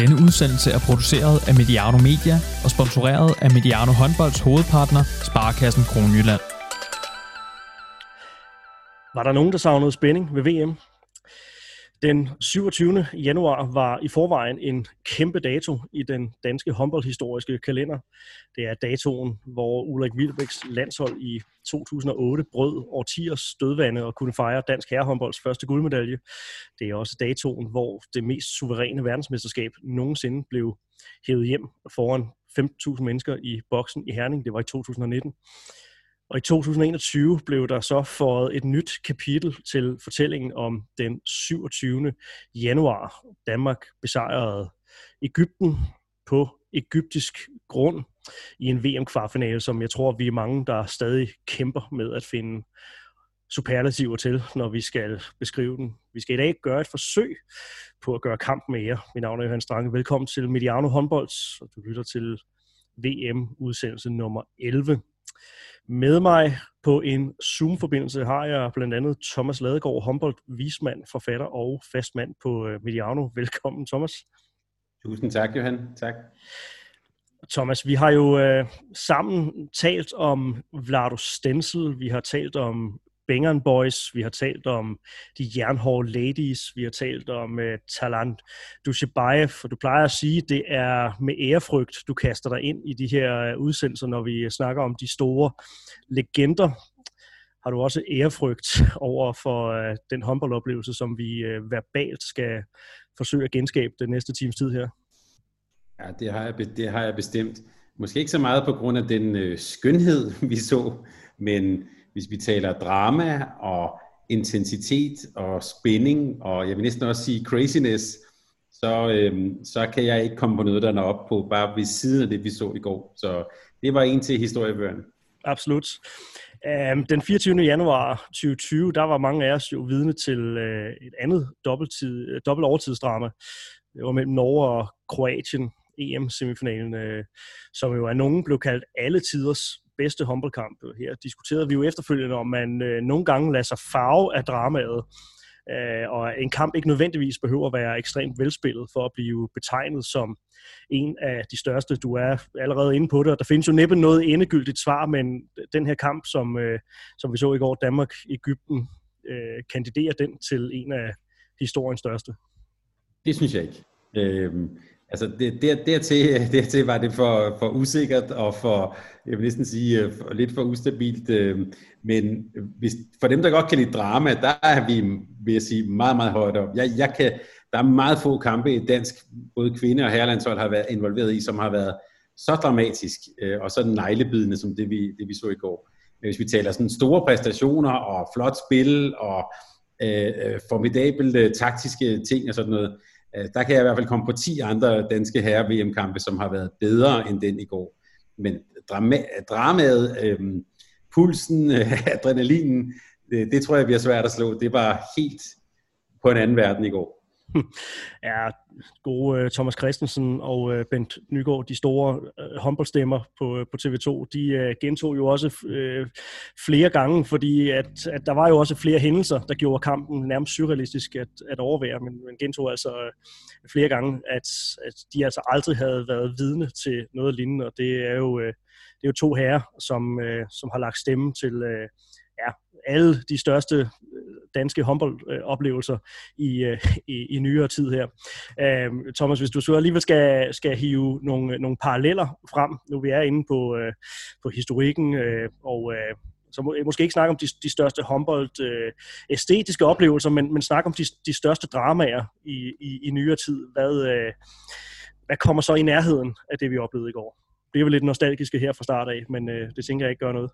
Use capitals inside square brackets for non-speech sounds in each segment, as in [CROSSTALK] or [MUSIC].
Denne udsendelse er produceret af Mediano Media og sponsoreret af Mediano Håndbolds hovedpartner, Sparkassen Kronjylland. Var der nogen, der savnede spænding ved VM? Den 27. januar var i forvejen en kæmpe dato i den danske håndboldhistoriske kalender. Det er datoen, hvor Ulrik Wilbæks landshold i 2008 brød årtiers stødvande og kunne fejre dansk herrehåndbolds første guldmedalje. Det er også datoen, hvor det mest suveræne verdensmesterskab nogensinde blev hævet hjem foran 15.000 mennesker i boksen i Herning. Det var i 2019. Og i 2021 blev der så fået et nyt kapitel til fortællingen om den 27. januar. Danmark besejrede Ægypten på egyptisk grund i en VM-kvartfinale, som jeg tror, vi er mange, der stadig kæmper med at finde superlativer til, når vi skal beskrive den. Vi skal i dag gøre et forsøg på at gøre kamp mere. Mit navn er Johan Strange. Velkommen til Mediano Håndbolds, og du lytter til VM-udsendelse nummer 11. Med mig på en Zoom-forbindelse har jeg blandt andet Thomas Ladegaard, Humboldt, vismand, forfatter og fastmand på øh, Mediano. Velkommen, Thomas. Tusind tak, Johan. Tak. Thomas, vi har jo øh, sammen talt om Vlado Stencil, vi har talt om Bengen Boys, vi har talt om de jernhårde ladies, vi har talt om øh, uh, Talant Dushibayev, for du plejer at sige, det er med ærefrygt, du kaster dig ind i de her øh, udsendelser, når vi snakker om de store legender. Har du også ærefrygt over for uh, den håndboldoplevelse, som vi uh, verbalt skal forsøge at genskabe den næste times tid her? Ja, det har jeg, det har jeg bestemt. Måske ikke så meget på grund af den øh, skønhed, [LAUGHS] vi så, men hvis vi taler drama og intensitet og spænding, og jeg vil næsten også sige craziness, så, øhm, så kan jeg ikke komme på noget, der er op på, bare ved siden af det, vi så i går. Så det var en til historiebøgerne. Absolut. Um, den 24. januar 2020, der var mange af os jo vidne til uh, et andet dobbelttid, øh, dobbelt overtidsdrama. Det var mellem Norge og Kroatien, EM-semifinalen, uh, øh, som jo af nogen blev kaldt alle tiders bedste håndboldkamp. Her diskuterede vi jo efterfølgende, om man øh, nogle gange lader sig farve af dramaet, øh, og en kamp ikke nødvendigvis behøver at være ekstremt velspillet for at blive betegnet som en af de største. Du er allerede inde på det, og der findes jo næppe noget endegyldigt svar, men den her kamp, som, øh, som vi så i går, Danmark-Ægypten, øh, kandiderer den til en af historiens største. Det synes jeg ikke. Øh, Altså det, der, dertil, [LAUGHS] dertil var det for, for usikkert og for, jeg vil næsten sige, øh, for, lidt for ustabilt. Øh, men hvis, for dem, der godt kan lide drama, der er vi, vil jeg sige, meget, meget højt op. Jeg, jeg kan, der er meget få kampe i dansk, både kvinde- og herrelandshold har været involveret i, som har været så dramatisk øh, og så neglebidende, som det vi, det vi så i går. Men hvis vi taler sådan store præstationer og flot spil og øh, øh formidable øh, taktiske ting og sådan noget, Øh, der kan jeg i hvert fald komme på 10 andre danske herre VM-kampe, som har været bedre end den i går. Men drama- dramaet, øh, pulsen, øh, adrenalinen, det, det tror jeg bliver svært at slå. Det var helt på en anden verden i går. [LAUGHS] Ja, gode øh, Thomas Christensen og øh, Bent Nygaard, de store øh, håndboldstemmer på, på TV2, de gentog jo også flere gange, fordi at, at der var jo også flere hændelser, der gjorde kampen nærmest surrealistisk at, at overvære, men man gentog altså flere gange, at, at de altså aldrig havde været vidne til noget lignende, og det er jo, det er jo to herrer, som, som har lagt stemme til ja, alle de største danske håndboldoplevelser i, øh, i, i nyere tid her. Øh, Thomas, hvis du så alligevel skal, skal hive nogle, nogle paralleller frem, nu vi er inde på, øh, på historikken, øh, og øh, så må, måske ikke snakke om de, de største håndbold øh, æstetiske oplevelser, men, men snakke om de, de største dramaer i, i, i nyere tid. Hvad, øh, hvad kommer så i nærheden af det, vi oplevede i går? Det er jo lidt nostalgiske her fra start af, men øh, det tænker jeg ikke gør noget.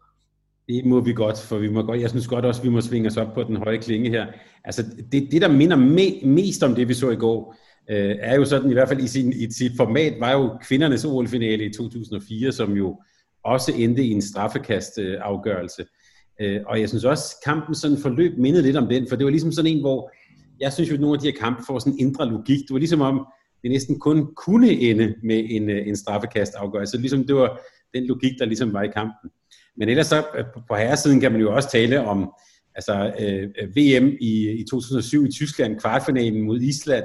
Det må vi godt, for vi må godt, jeg synes godt også, vi må svinge os op på den høje klinge her. Altså, det, det der minder me, mest om det, vi så i går, øh, er jo sådan, i hvert fald i, sin, i sit format, var jo kvindernes OL-finale i 2004, som jo også endte i en straffekastafgørelse. Øh, og jeg synes også, kampen sådan forløb mindede lidt om den, for det var ligesom sådan en, hvor jeg synes jo, at nogle af de her kampe får sådan en indre logik. Det var ligesom om, det næsten kun kunne ende med en, øh, en straffekastafgørelse. Ligesom det var den logik, der ligesom var i kampen. Men ellers så øh, på herresiden kan man jo også tale om altså, øh, VM i, i 2007 i Tyskland, kvartfinalen mod Island,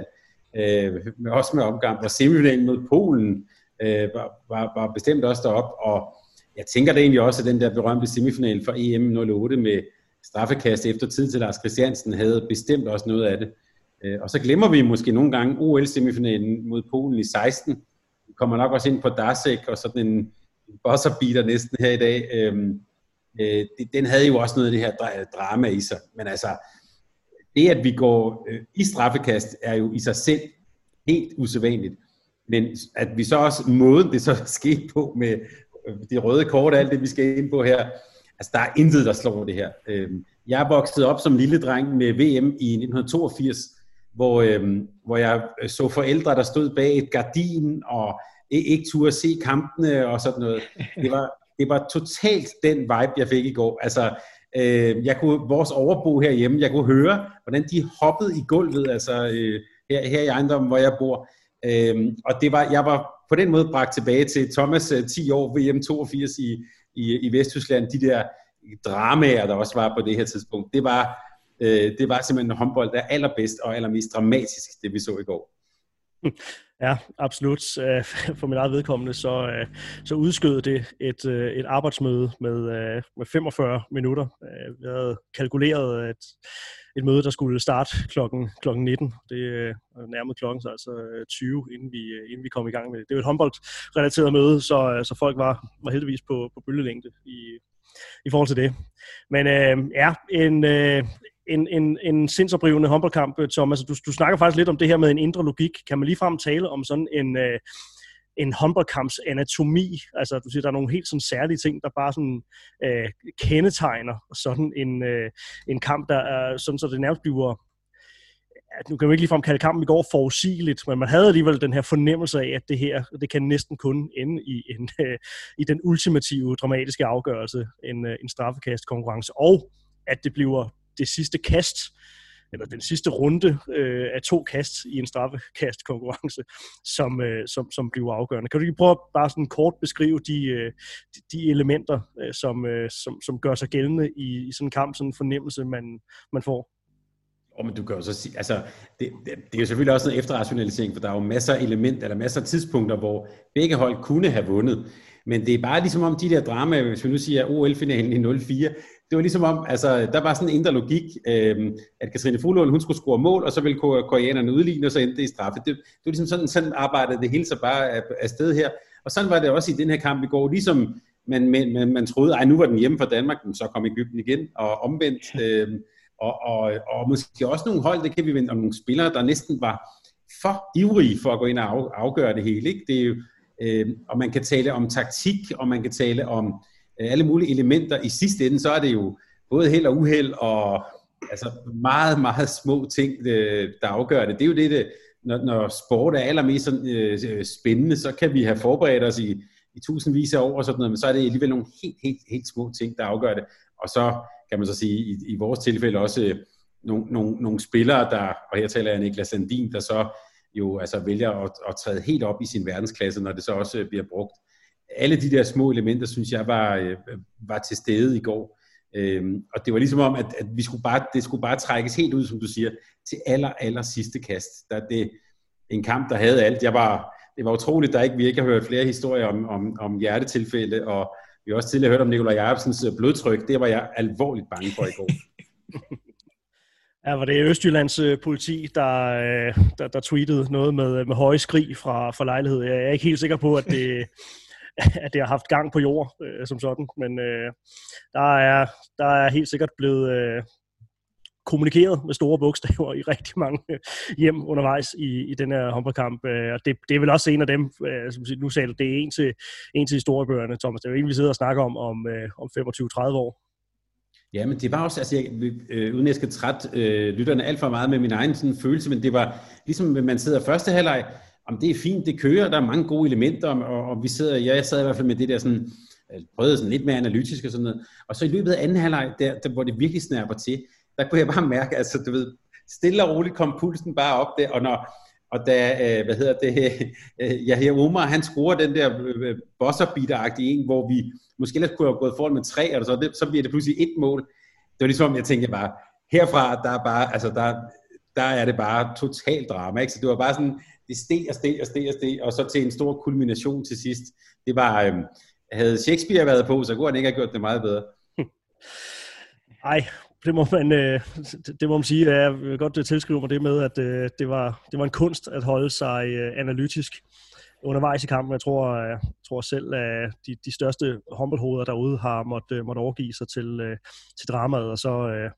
øh, også med omgang, og semifinalen mod Polen øh, var, var, var bestemt også derop, og jeg tænker da egentlig også, at den der berømte semifinal for EM 08 med straffekast efter tid til Lars Christiansen havde bestemt også noget af det. Øh, og så glemmer vi måske nogle gange OL-semifinalen mod Polen i 16. Vi kommer nok også ind på Darsek og sådan en buzzer næsten her i dag. Øhm, øh, den havde jo også noget af det her drama i sig. Men altså, det at vi går øh, i straffekast er jo i sig selv helt usædvanligt. Men at vi så også, måden det så skete på med øh, de røde kort og alt det, vi skal ind på her, altså der er intet, der slår det her. Øhm, jeg er vokset op som lille dreng med VM i 1982, hvor, øhm, hvor jeg øh, så forældre, der stod bag et gardin og ikke turde se kampene og sådan noget. Det var, det var totalt den vibe, jeg fik i går. Altså, øh, jeg kunne, vores overbo herhjemme, jeg kunne høre, hvordan de hoppede i gulvet, altså øh, her, her i ejendommen, hvor jeg bor. Øh, og det var, jeg var på den måde bragt tilbage til Thomas øh, 10 år, VM 82 i, i, i Vesttyskland, de der dramaer, der også var på det her tidspunkt. Det var, øh, det var simpelthen håndbold, der er allerbedst og allermest dramatisk, det vi så i går. Hm. Ja, absolut. Øh, [LAUGHS] for mit eget vedkommende, så, øh, så udskød det et, øh, et arbejdsmøde med, med 45 minutter. Vi havde kalkuleret et, et møde, der skulle starte klokken, klokken 19. Det nærmede klokken så altså 20, inden vi, inden vi kom i gang med det. Det var et håndboldrelateret møde, så, så folk var, var heldigvis på, på bølgelængde i, i forhold til det. Men øh, ja, en, øh, en, en, en sindsoprivende håndboldkamp, øh, Thomas. Du, du snakker faktisk lidt om det her med en indre logik. Kan man ligefrem tale om sådan en, øh, en håndboldkamps anatomi? Altså, du siger, der er nogle helt sådan særlige ting, der bare sådan øh, kendetegner sådan en, øh, en kamp, der er sådan, så det nærmest bliver at nu kan man ikke ligefrem kalde kampen i går forudsigeligt, men man havde alligevel den her fornemmelse af, at det her, det kan næsten kun ende i, en, øh, i den ultimative dramatiske afgørelse, en, øh, en straffekastkonkurrence, og at det bliver det sidste kast, eller den sidste runde øh, af to kast i en straffekastkonkurrence, som, øh, som, som bliver afgørende. Kan du ikke prøve at bare sådan kort beskrive de, øh, de, de elementer, øh, som, øh, som, som gør sig gældende i, i sådan en kamp, sådan en fornemmelse, man, man får? Og men du kan jo så sige, altså, det, det, det er jo selvfølgelig også en efterrationalisering, for der er jo masser af elementer, eller masser af tidspunkter, hvor begge hold kunne have vundet. Men det er bare ligesom om de der dramaer, hvis vi nu siger OL-finalen i 04, det var ligesom om, altså, der var sådan en indre logik, øh, at Katrine Fuglund, hun skulle score mål, og så ville koreanerne udligne, og så endte det i straffe. Det, det var ligesom sådan, sådan arbejdede det hele så bare af, af sted her. Og sådan var det også i den her kamp i går, ligesom man, man, man troede, ej nu var den hjemme for Danmark, men så kom Ægypten igen, og omvendt. Øh, og, og, og måske også nogle hold, det kan vi vende om nogle spillere, der næsten var for ivrige for at gå ind og afgøre det hele. Ikke? Det er jo, øh, og man kan tale om taktik, og man kan tale om øh, alle mulige elementer. I sidste ende, så er det jo både held og uheld, og altså meget, meget små ting, øh, der afgør det. Det er jo det, det når, når sport er allermest sådan, øh, spændende, så kan vi have forberedt os i, i tusindvis af år og sådan noget, men så er det alligevel nogle helt, helt, helt små ting, der afgør det. Og så kan man så sige, i, i vores tilfælde også øh, nogle, nogle, nogle spillere, der, og her taler jeg Niklas Sandin, der så jo altså vælger at, at træde helt op i sin verdensklasse, når det så også øh, bliver brugt. Alle de der små elementer, synes jeg, var, øh, var til stede i går. Øhm, og det var ligesom om, at, at vi skulle bare, det skulle bare trækkes helt ud, som du siger, til aller, aller sidste kast. Der det en kamp, der havde alt. Jeg var, det var utroligt, der ikke, vi ikke har hørt flere historier om, om, om hjertetilfælde, og vi har også tidligere hørt om Nikolaj Jacobsens øh, blodtryk. Det var jeg alvorligt bange for i går. [LAUGHS] Ja, var det Østjyllands øh, politi, der, øh, der, der tweetede noget med, øh, med høje skrig fra, fra lejlighed. Jeg er ikke helt sikker på, at det, [LAUGHS] at det har haft gang på jord øh, som sådan, men øh, der, er, der er helt sikkert blevet øh, kommunikeret med store bogstaver i [LAUGHS] rigtig mange hjem undervejs i, i den her håndboldkamp. Øh, og det, det er vel også en af dem, øh, som nu sagde det er en til, en til historiebøgerne, Thomas. Det er jo en, vi sidder og snakker om om, øh, om 25-30 år. Ja, men det var også, altså jeg, øh, uden jeg skal træt øh, lytterne alt for meget med min egen sådan, følelse, men det var ligesom, man sidder første halvleg, om det er fint, det kører, der er mange gode elementer, og, og vi sidder, ja, jeg sad i hvert fald med det der sådan, øh, prøvede sådan lidt mere analytisk og sådan noget, og så i løbet af anden halvleg, der, der, hvor det virkelig snærper til, der kunne jeg bare mærke, altså du ved, stille og roligt kom pulsen bare op der, og når, og da, øh, hvad hedder det, [LAUGHS] øh, Yahya Omar, han scorer den der øh, bosser en, hvor vi måske ellers kunne have gået foran med tre, eller så, det, så bliver det pludselig et mål. Det var ligesom, jeg tænkte bare, herfra, der er bare, altså der, der er det bare totalt drama. Ikke? Så det var bare sådan, det steg og steg og steg og steg, og så til en stor kulmination til sidst. Det var, øh, havde Shakespeare været på, så kunne han ikke have gjort det meget bedre. Ej, det må man, øh, det må man sige. Jeg vil godt øh, tilskrive mig det med, at øh, det, var, det var en kunst at holde sig øh, analytisk undervejs i kampen. Jeg tror, øh, jeg tror selv, at de, de største håndboldhoveder derude har måttet, øh, måtte overgive sig til, til dramaet, og så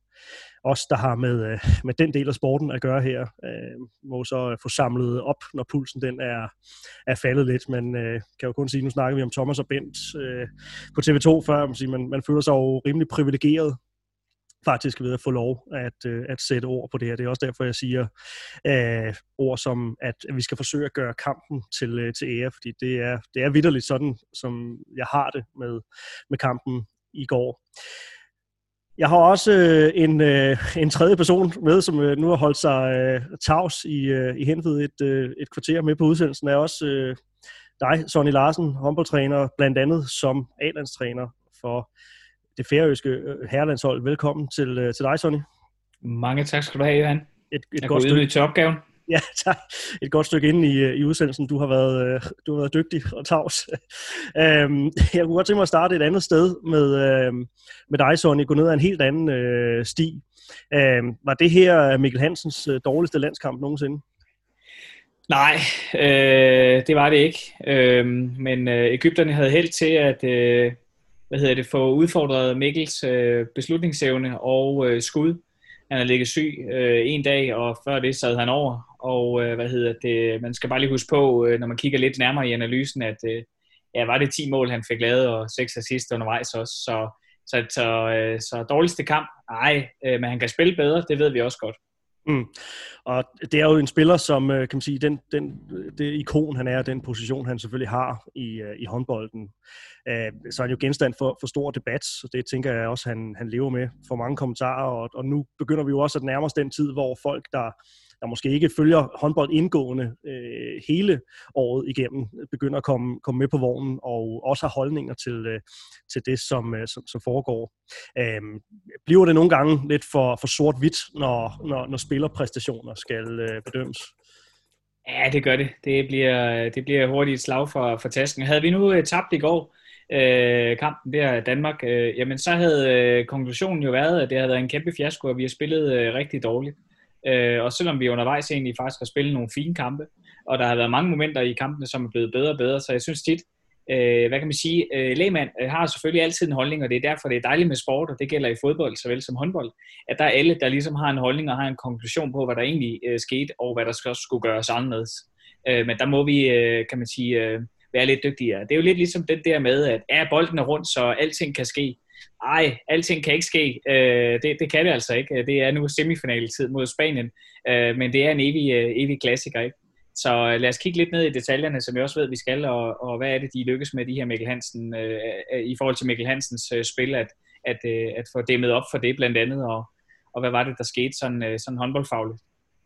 os, der har med, med den del af sporten at gøre her, må så få samlet op, når pulsen den er, er faldet lidt. Men kan jo kun sige, nu snakker vi om Thomas og Bent på TV2 før, man, man føler sig jo rimelig privilegeret faktisk ved at få lov at, øh, at sætte ord på det her. Det er også derfor, jeg siger øh, ord som, at vi skal forsøge at gøre kampen til, øh, til ære, fordi det er, det er vidderligt sådan, som jeg har det med, med kampen i går. Jeg har også øh, en, øh, en tredje person med, som øh, nu har holdt sig øh, tavs i, øh, i henved et, øh, et kvarter med på udsendelsen, er også øh, dig, Sonny Larsen, håndboldtræner, blandt andet som A-landstræner for det færøske øh, herrelandshold. Velkommen til, øh, til dig, Sonny. Mange tak skal du have, Ivan. Et, et jeg godt stykke til opgaven. [LAUGHS] Ja, tak. Et godt stykke inde i, øh, i udsendelsen. Du har været, du har været dygtig og tavs. [LAUGHS] øhm, jeg kunne godt tænke mig at starte et andet sted med, øhm, med dig, Sonny. Gå ned ad en helt anden øh, sti. Øhm, var det her Mikkel Hansens øh, dårligste landskamp nogensinde? Nej, øh, det var det ikke. Øh, men øh, Ægypterne havde held til at, øh, hvad hedder det, få udfordret Mikkels øh, beslutningsevne og øh, skud. Han har ligget syg øh, en dag, og før det sad han over. Og øh, hvad hedder det, man skal bare lige huske på, øh, når man kigger lidt nærmere i analysen, at øh, ja, var det 10 mål, han fik lavet, og 6 assist undervejs også. Så, så, så, øh, så dårligste kamp, nej, øh, men han kan spille bedre, det ved vi også godt. Mm. Og det er jo en spiller, som øh, kan man sige, den, den, det ikon han er, den position han selvfølgelig har i, øh, i håndbolden, øh, så er han jo genstand for, for stor debat, og det tænker jeg også, han, han lever med for mange kommentarer, og, og nu begynder vi jo også at nærme os den tid, hvor folk, der der måske ikke følger håndbold indgående øh, hele året igennem, begynder at komme, komme med på vognen og også har holdninger til, øh, til det, som, øh, som, som foregår. Øh, bliver det nogle gange lidt for, for sort-hvidt, når, når, når spillerpræstationer skal øh, bedømmes? Ja, det gør det. Det bliver, det bliver hurtigt et slag for, for tasken. Havde vi nu øh, tabt i går, øh, kampen der i Danmark, øh, jamen så havde øh, konklusionen jo været, at det havde været en kæmpe fiasko, og vi har spillet øh, rigtig dårligt. Øh, og selvom vi undervejs egentlig faktisk har spillet nogle fine kampe, og der har været mange momenter i kampene, som er blevet bedre og bedre, så jeg synes tit, øh, hvad kan man sige, øh, lægmand øh, har selvfølgelig altid en holdning, og det er derfor, det er dejligt med sport, og det gælder i fodbold såvel som håndbold, at der er alle, der ligesom har en holdning og har en konklusion på, hvad der egentlig øh, skete, og hvad der skal, skulle gøres anderledes. Øh, men der må vi, øh, kan man sige, øh, være lidt dygtigere. Det er jo lidt ligesom det der med, at er bolden er rundt, så alting kan ske ej, alting kan ikke ske. Øh, det, det kan det altså ikke. Det er nu semifinaletid mod Spanien, øh, men det er en evig, øh, evig klassiker, ikke? Så øh, lad os kigge lidt ned i detaljerne, som jeg også ved, vi skal, og, og hvad er det, de lykkes med de her Mikkel Hansen, øh, øh, i forhold til Mikkel Hansens øh, spil, at, at, øh, at få dæmmet op for det blandt andet, og, og hvad var det, der skete sådan, øh, sådan håndboldfagligt?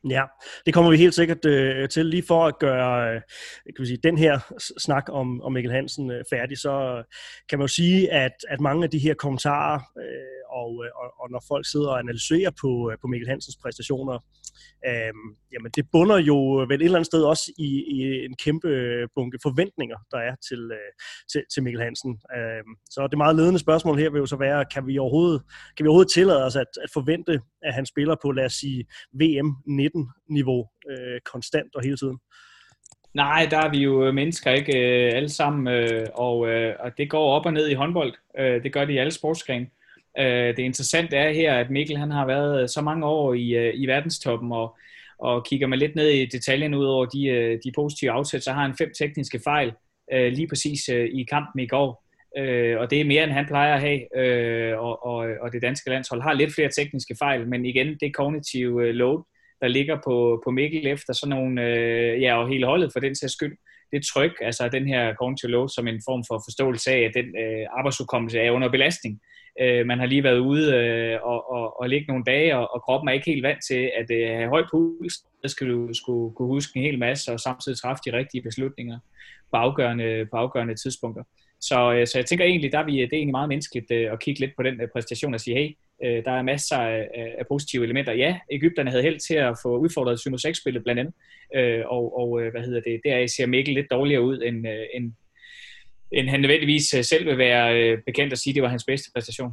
Ja, det kommer vi helt sikkert øh, til. Lige for at gøre øh, kan vi sige, den her snak om, om Mikkel Hansen øh, færdig, så kan man jo sige, at, at mange af de her kommentarer øh, og, øh, og, og når folk sidder og analyserer på, øh, på Mikkel Hansens præstationer, øh, jamen det bunder jo vel et eller andet sted også i, i en kæmpe bunke forventninger, der er til, øh, til, til Mikkel Hansen. Øh, så det meget ledende spørgsmål her vil jo så være, kan vi overhovedet, kan vi overhovedet tillade os at, at forvente, at han spiller på, lad os sige, VM 19-niveau øh, konstant og hele tiden? Nej, der er vi jo øh, mennesker, ikke øh, alle sammen, øh, og, og det går op og ned i håndbold. Det gør det i alle sportsgrene. Øh, det interessante er her, at Mikkel han har været øh, så mange år i, øh, i verdenstoppen, og, og kigger man lidt ned i detaljen ud over de, øh, de positive afsæt, så har han fem tekniske fejl lige præcis i kampen i går. og det er mere, end han plejer at have, og, og, og det danske landshold har lidt flere tekniske fejl, men igen, det kognitive load, der ligger på, på Mikkel efter sådan nogle, ja, og hele holdet for den sags skyld, det tryk, altså den her cognitive load som en form for forståelse af, at den øh, arbejdsudkommelse er under belastning. Øh, Øh, man har lige været ude øh, og, og, og ligge nogle dage, og, og kroppen er ikke helt vant til at øh, have høj puls. Så skal du skulle kunne huske en hel masse, og samtidig træffe de rigtige beslutninger på afgørende, på afgørende tidspunkter. Så, øh, så jeg tænker egentlig, der er vi, det er egentlig meget menneskeligt øh, at kigge lidt på den øh, præstation og sige, hey, øh, der er masser af, af positive elementer. Ja, Ægypterne havde held til at få udfordret 7-6-spillet blandt andet, øh, og, og øh, hvad hedder det, der ser Mikkel lidt dårligere ud, end, øh, end, end han nødvendigvis øh, selv vil være øh, bekendt at sige, at det var hans bedste præstation.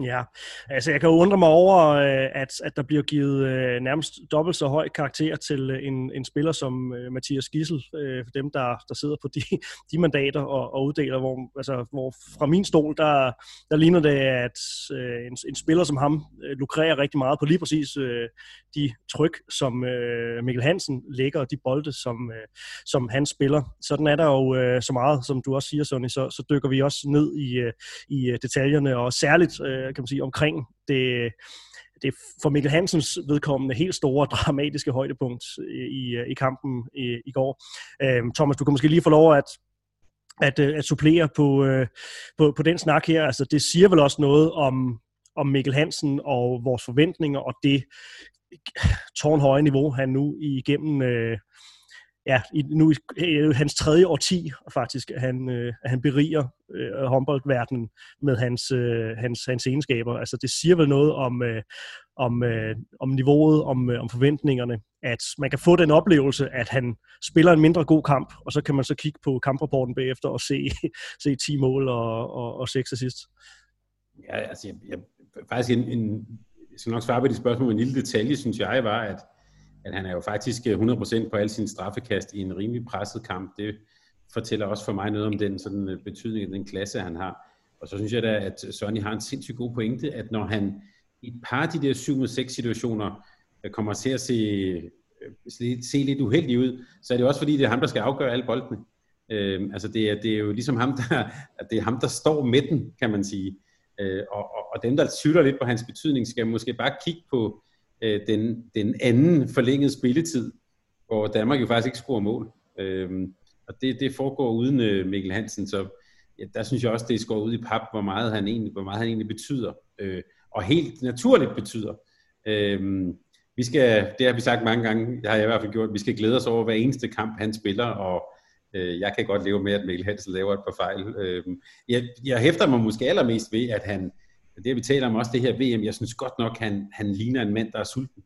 Ja, altså jeg kan undre mig over, øh, at, at der bliver givet øh, nærmest dobbelt så høj karakter til øh, en, en spiller som øh, Mathias Gissel, øh, for dem, der, der sidder på de, [LAUGHS] de mandater og, og uddeler, hvor, altså, hvor fra min stol, der, der ligner det, at en, en spiller som ham lukrerer rigtig meget på lige præcis de tryk, som Mikkel Hansen lægger, og de bolde, som, som han spiller. Sådan er der jo så meget, som du også siger, Sonny, så, så dykker vi også ned i, i detaljerne, og særligt Øh, kan man sige, omkring det, det for Mikkel Hansens vedkommende helt store [LAUGHS] dramatiske højdepunkt øh, i, øh, i kampen i, i går. Øhm, Thomas, du kan måske lige få lov at at, at supplere på, på, på den snak her. Altså, det siger vel også noget om, om Mikkel Hansen og vores forventninger og det tårnhøje niveau, han nu igennem øh, ja, i, nu i øh, hans tredje årti faktisk, at han, øh, at han beriger øh, håndboldverdenen med hans, øh, hans, hans egenskaber. Altså det siger vel noget om, øh, om, øh, om niveauet, om, øh, om forventningerne, at man kan få den oplevelse, at han spiller en mindre god kamp, og så kan man så kigge på kamprapporten bagefter og se, [LAUGHS] se 10 mål og, og, og 6 assist. Ja, altså jeg, jeg, faktisk en, en, jeg skal nok svare på de spørgsmål, men en lille detalje, synes jeg, var, at at han er jo faktisk øh, 100% på alle sine straffekast i en rimelig presset kamp. Det fortæller også for mig noget om den sådan, øh, betydning af den klasse, han har. Og så synes jeg da, at Sonny har en sindssygt god pointe, at når han i et par af de der 7-6 situationer øh, kommer til at se, se lidt uheldig ud, så er det også fordi, det er ham, der skal afgøre alle boldene. Øh, altså det er, det er jo ligesom ham, der, at det er ham, der står midten, kan man sige. Øh, og, og, og dem, der sytter lidt på hans betydning, skal måske bare kigge på øh, den, den anden forlængede spilletid, hvor Danmark jo faktisk ikke scorer mål. Øh, og det, det foregår uden øh, Mikkel Hansen, så ja, der synes jeg også, det skår ud i pap, hvor meget han egentlig, hvor meget han egentlig betyder, øh, og helt naturligt betyder. Øh, vi skal, det har vi sagt mange gange, det har jeg i hvert fald gjort, vi skal glæde os over hver eneste kamp, han spiller, og øh, jeg kan godt leve med, at Mikkel Hansen laver et par fejl. Øh, jeg, jeg hæfter mig måske allermest ved, at han, det vi taler om også, det her VM, jeg synes godt nok, han, han ligner en mand, der er sulten.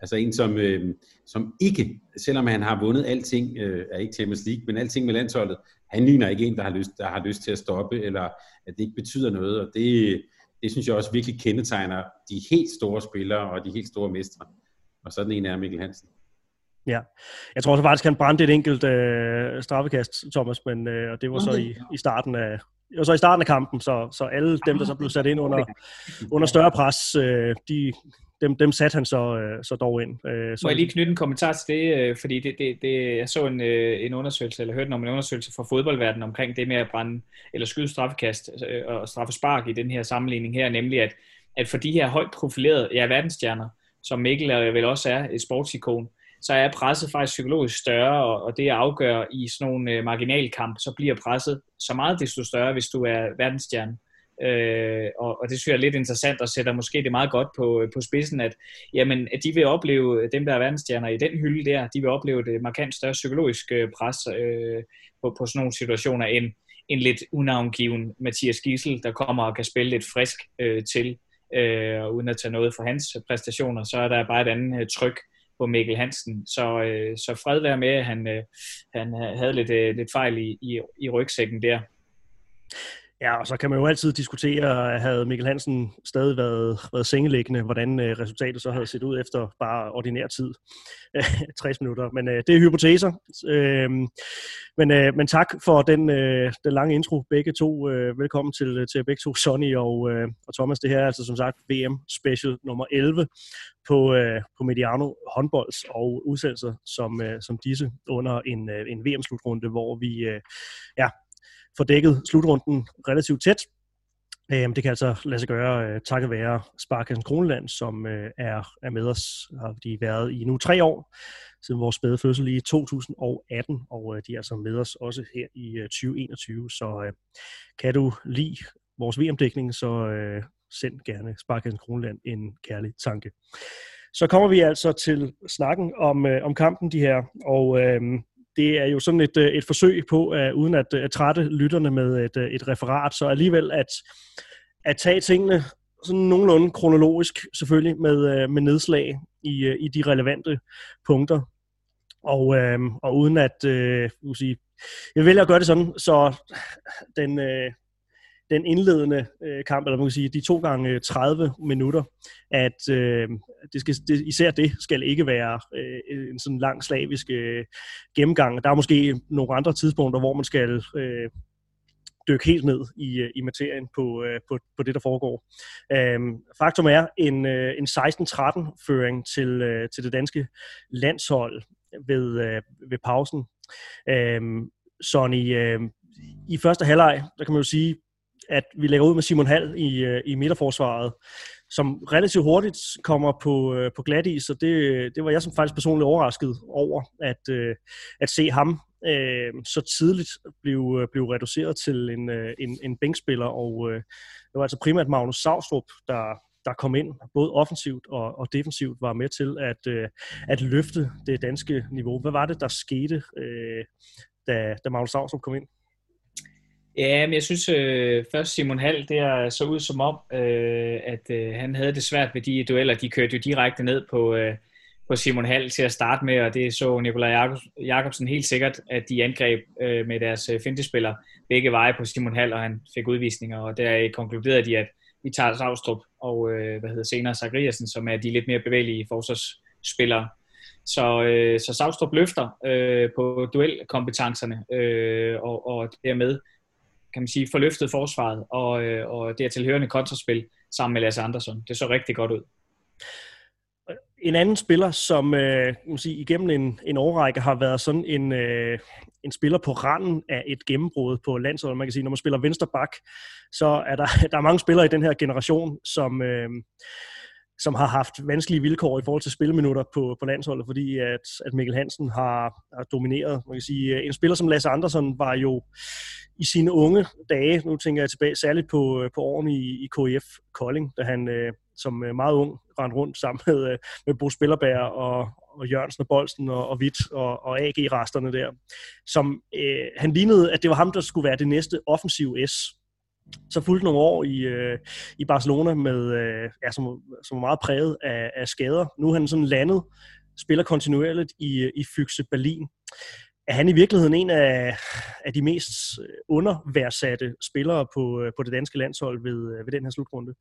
Altså en, som, øh, som ikke, selvom han har vundet alting, øh, er ikke Champions League, men alting med landsholdet, han ligner ikke en, der har lyst, der har lyst til at stoppe, eller at det ikke betyder noget, og det, det synes jeg også virkelig kendetegner de helt store spillere og de helt store mestre. Og sådan en er Mikkel Hansen. Ja, jeg tror så faktisk, han brændte et enkelt øh, straffekast, Thomas, men øh, og det var så i, i starten af, og så i starten af kampen, så, så alle dem, der så blev sat ind under, under større pres, øh, de, dem, dem satte han så, øh, så dog ind. Øh, så... Må jeg lige knytte en kommentar til det, øh, fordi det, det, det, jeg så en, øh, en undersøgelse, eller hørte om en undersøgelse fra fodboldverdenen omkring det med at brænde, eller skyde straffekast øh, og straffespark i den her sammenligning her, nemlig at, at for de her højt profilerede ja, verdensstjerner, som Mikkel øh, vel også er et sportsikon, så er presset faktisk psykologisk større, og, og det afgør i sådan nogle øh, marginalkamp, så bliver presset så meget desto større, hvis du er verdensstjerne. Øh, og, og det synes jeg er lidt interessant, og sætter måske det meget godt på, øh, på spidsen, at, jamen, at de vil opleve, øh, dem der er verdensstjerner i den hylde der, de vil opleve det øh, markant større psykologisk pres øh, på, på sådan nogle situationer, end en lidt unavngiven Mathias Gissel, der kommer og kan spille lidt frisk øh, til, øh, uden at tage noget for hans præstationer, så er der bare et andet øh, tryk på Mikkel Hansen. Så, øh, så fred være med, at han, øh, han havde lidt, øh, lidt fejl i, i, i rygsækken der. Ja, og så kan man jo altid diskutere, havde Mikkel Hansen stadig været, været sengeliggende, hvordan øh, resultatet så havde set ud efter bare ordinær tid. [LAUGHS] 60 minutter. Men øh, det er hypoteser. Øh, men, øh, men tak for den, øh, den lange intro, begge to. Øh, velkommen til, til begge to, Sonny og, øh, og Thomas. Det her er altså som sagt VM Special nummer 11 på, øh, på Mediano håndbolds og udsendelser som, øh, som disse under en, øh, en VM-slutrunde, hvor vi øh, ja, får dækket slutrunden relativt tæt. Øhm, det kan altså lade sig gøre øh, takket være Sparkassen Kroneland, som øh, er, er med os, har de været i nu tre år, siden vores spæde fødsel i 2018, og øh, de er altså med os også her i øh, 2021. Så øh, kan du lide vores VM-dækning, så øh, send gerne Sparkassen Kroneland en kærlig tanke. Så kommer vi altså til snakken om, om kampen de her, og øh, det er jo sådan et, øh, et forsøg på, uh, uden at, øh, at trætte lytterne med et, et referat, så alligevel at, at tage tingene sådan nogenlunde kronologisk selvfølgelig med, med nedslag i, i de relevante punkter. Og, øh, og uden at, øh, sige, jeg vælger at gøre det sådan, så den, øh, den indledende øh, kamp, eller man kan sige, de to gange øh, 30 minutter, at øh, det skal, det, især det skal ikke være øh, en sådan lang slavisk øh, gennemgang. Der er måske nogle andre tidspunkter, hvor man skal øh, dykke helt ned i, øh, i materien på, øh, på, på det, der foregår. Øhm, faktum er en, øh, en 16-13-føring til, øh, til det danske landshold ved, øh, ved pausen. Øhm, Sonny, øh, i første halvleg, der kan man jo sige, at vi lægger ud med Simon Hall i, øh, i midterforsvaret, som relativt hurtigt kommer på, øh, på glat is, og det, det var jeg som faktisk personligt overrasket over, at, øh, at se ham øh, så tidligt blev, blev reduceret til en, en, en bænkspiller, og øh, det var altså primært Magnus Savstrup, der, der kom ind, både offensivt og, og defensivt, var med til at, øh, at løfte det danske niveau. Hvad var det, der skete, øh, da, da Magnus Savstrup kom ind? Ja, men jeg synes øh, først Simon Hall, det er så ud som om, øh, at øh, han havde det svært ved de dueller. De kørte jo direkte ned på, øh, på Simon Hall til at starte med, og det så Nikolaj Jakobsen helt sikkert, at de angreb øh, med deres øh, fintespiller begge veje på Simon Hall, og han fik udvisninger, og der konkluderede de, at vi tager Savstrup og øh, hvad hedder senere Zachariasen, som er de lidt mere bevægelige forsvarsspillere. Så, øh, så Savstrup løfter øh, på duelkompetencerne, øh, og, og dermed kan man sige, forløftet forsvaret og, øh, og det er tilhørende kontraspil sammen med Lasse Andersson. Det så rigtig godt ud. En anden spiller, som øh, man sige, igennem en, en årrække har været sådan en, øh, en spiller på randen af et gennembrud på landsholdet. Man kan sige, når man spiller venstre bak, så er der, [LAUGHS] der er mange spillere i den her generation, som, øh, som har haft vanskelige vilkår i forhold til spilminutter på, på landsholdet, fordi at, at Mikkel Hansen har, har domineret. Man kan sige, øh, en spiller som Lasse Andersson var jo i sine unge dage, nu tænker jeg tilbage særligt på, øh, på årene i, i KF Kolding, da han øh, som øh, meget ung rendte rundt sammen med, øh, med Bo Spillerberg og, og Jørgensen og Bolsen og, og Witt og, og AG-resterne der, som øh, han lignede, at det var ham, der skulle være det næste offensive S så fulgte nogle år i, øh, i Barcelona, med, øh, ja, som, som var meget præget af, af skader. Nu er han sådan landet, spiller kontinuerligt i, øh, i Fyxe Berlin. Er han i virkeligheden en af, af de mest øh, underværdsatte spillere på, øh, på det danske landshold ved, ved den her slutrunde?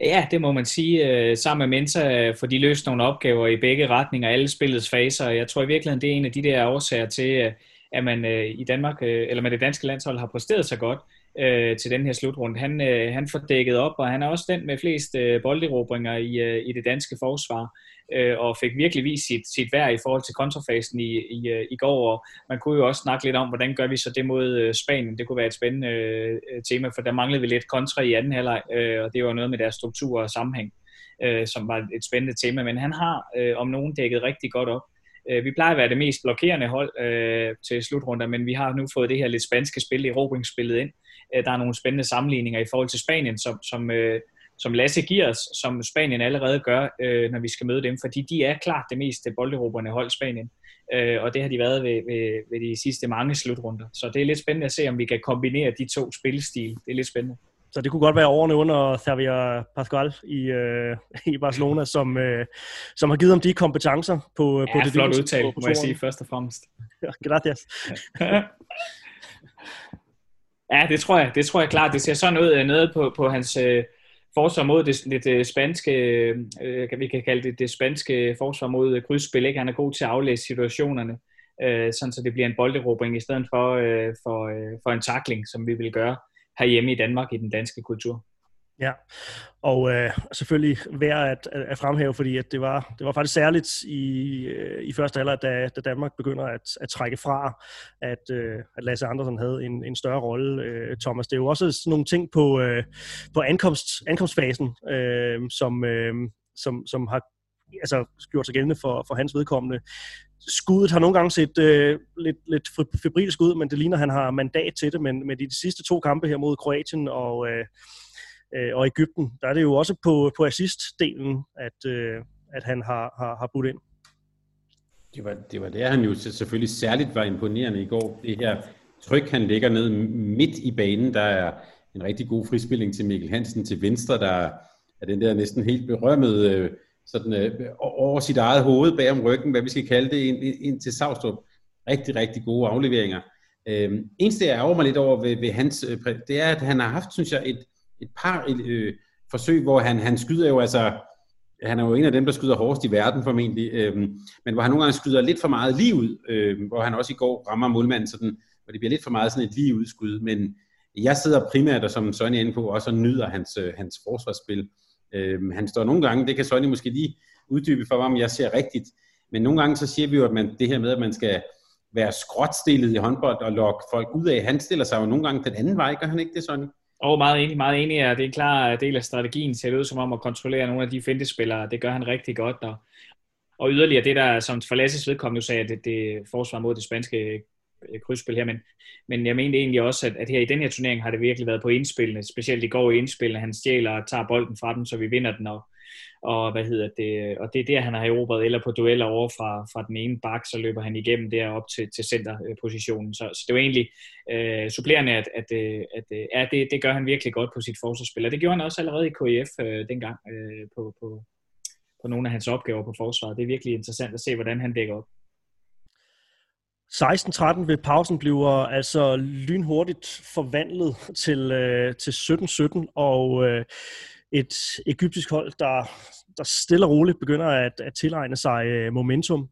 Ja, det må man sige. Sammen med Mensa for de løst nogle opgaver i begge retninger, alle spillets faser. Jeg tror i virkeligheden, det er en af de der årsager til, at man i Danmark, eller med det danske landshold, har præsteret så godt øh, til den her slutrunde. Han, øh, han får dækket op, og han er også den med flest øh, bolderobringer i, øh, i det danske forsvar, øh, og fik virkelig vist sit, sit værd i forhold til kontrafasen i, i, øh, i går. Og man kunne jo også snakke lidt om, hvordan gør vi så det mod øh, Spanien. Det kunne være et spændende øh, tema, for der manglede vi lidt kontra i anden halvleg, øh, og det var noget med deres struktur og sammenhæng, øh, som var et spændende tema. Men han har øh, om nogen dækket rigtig godt op. Øh, vi plejer at være det mest blokerende hold øh, til slutrunder, men vi har nu fået det her lidt spanske spil, i erobringsspillet ind. Øh, der er nogle spændende sammenligninger i forhold til Spanien, som, som, øh, som Lasse giver os, som Spanien allerede gør, øh, når vi skal møde dem, fordi de er klart det mest bolderobrende hold Spanien, og det har de været ved, ved, ved de sidste mange slutrunder. Så det er lidt spændende at se, om vi kan kombinere de to spilstil. Det er lidt spændende. Så det kunne godt være årene under Xavier Pascual i, øh, [LAUGHS] i Barcelona, som, øh, som har givet ham de kompetencer på, ja, på det. flot udtalt, må jeg sige, først og fremmest. [LAUGHS] Ja, gracias. ja, [LAUGHS] det tror jeg. Det tror jeg klart. Det ser sådan ud øh, nede på, på hans øh, forsvar mod det lidt øh, spanske, øh, vi kan kalde det det spanske forsvar mod øh, krydsspil. Ikke? Han er god til at aflæse situationerne, øh, sådan så det bliver en bolderobring i stedet for, øh, for, øh, for en takling, som vi vil gøre herhjemme i Danmark i den danske kultur. Ja, og øh, selvfølgelig værd at, at fremhæve, fordi at det, var, det var faktisk særligt i, øh, i første alder, da, da Danmark begynder at, at trække fra, at, øh, at Lasse Andersen havde en, en større rolle. Øh, Thomas, det er jo også sådan nogle ting på, øh, på ankomst, ankomstfasen, øh, som, øh, som, som har altså, gjort sig gældende for, for hans vedkommende. Skuddet har nogle gange set øh, lidt, lidt febrilsk ud, men det ligner, at han har mandat til det. Men med de sidste to kampe her mod Kroatien og, øh, øh, og Ægypten, der er det jo også på, på assist-delen, at, øh, at han har, har, har budt ind. Det var, det var der, han jo selvfølgelig særligt var imponerende i går. Det her tryk, han ligger ned midt i banen. Der er en rigtig god frispilling til Mikkel Hansen til venstre, der er den der næsten helt berømmede øh, sådan, øh, over sit eget hoved bag om ryggen, hvad vi skal kalde det, ind, ind til Savstrup. Rigtig, rigtig gode afleveringer. Øhm, eneste, jeg ærger mig lidt over ved, ved hans, øh, det er, at han har haft, synes jeg, et, et par øh, forsøg, hvor han, han skyder jo altså, han er jo en af dem, der skyder hårdest i verden formentlig, øh, men hvor han nogle gange skyder lidt for meget lige ud, øh, hvor han også i går rammer målmanden sådan, hvor det bliver lidt for meget sådan et lige udskud, men jeg sidder primært, og som Sonny er inde på, også og nyder hans, øh, hans forsvarsspil. Øh, han står nogle gange, det kan Sonny måske lige uddybe for mig, om jeg ser rigtigt, men nogle gange så siger vi jo, at man, det her med, at man skal være skråtstillet i håndbold og lokke folk ud af, han stiller sig jo nogle gange den anden vej, gør han ikke det, Sonny? Og meget enig, meget enig, ja. det er en klar øh, del af strategien, ser det ud som om at kontrollere nogle af de fintespillere, det gør han rigtig godt, og, og yderligere det der, som for Lasses vedkommende sagde, at det, det forsvar mod det spanske øh, krydsspil her, men, men jeg mente egentlig også, at, at her i den her turnering har det virkelig været på indspillene, specielt i går i indspillene, han stjæler og tager bolden fra dem, så vi vinder den, og, og hvad hedder det, og det er der, han har erobret, eller på dueller over fra, fra den ene bak, så løber han igennem der op til, til centerpositionen, så, så det var egentlig øh, supplerende, at, at, øh, at, at ja, det, det gør han virkelig godt på sit forsvarsspil, og det gjorde han også allerede i KIF øh, dengang øh, på, på, på nogle af hans opgaver på forsvaret. Det er virkelig interessant at se, hvordan han dækker op. 16-13 ved pausen bliver altså lynhurtigt forvandlet til, øh, til 17-17, og øh, et egyptisk hold, der, der stille og roligt begynder at, at tilegne sig øh, momentum.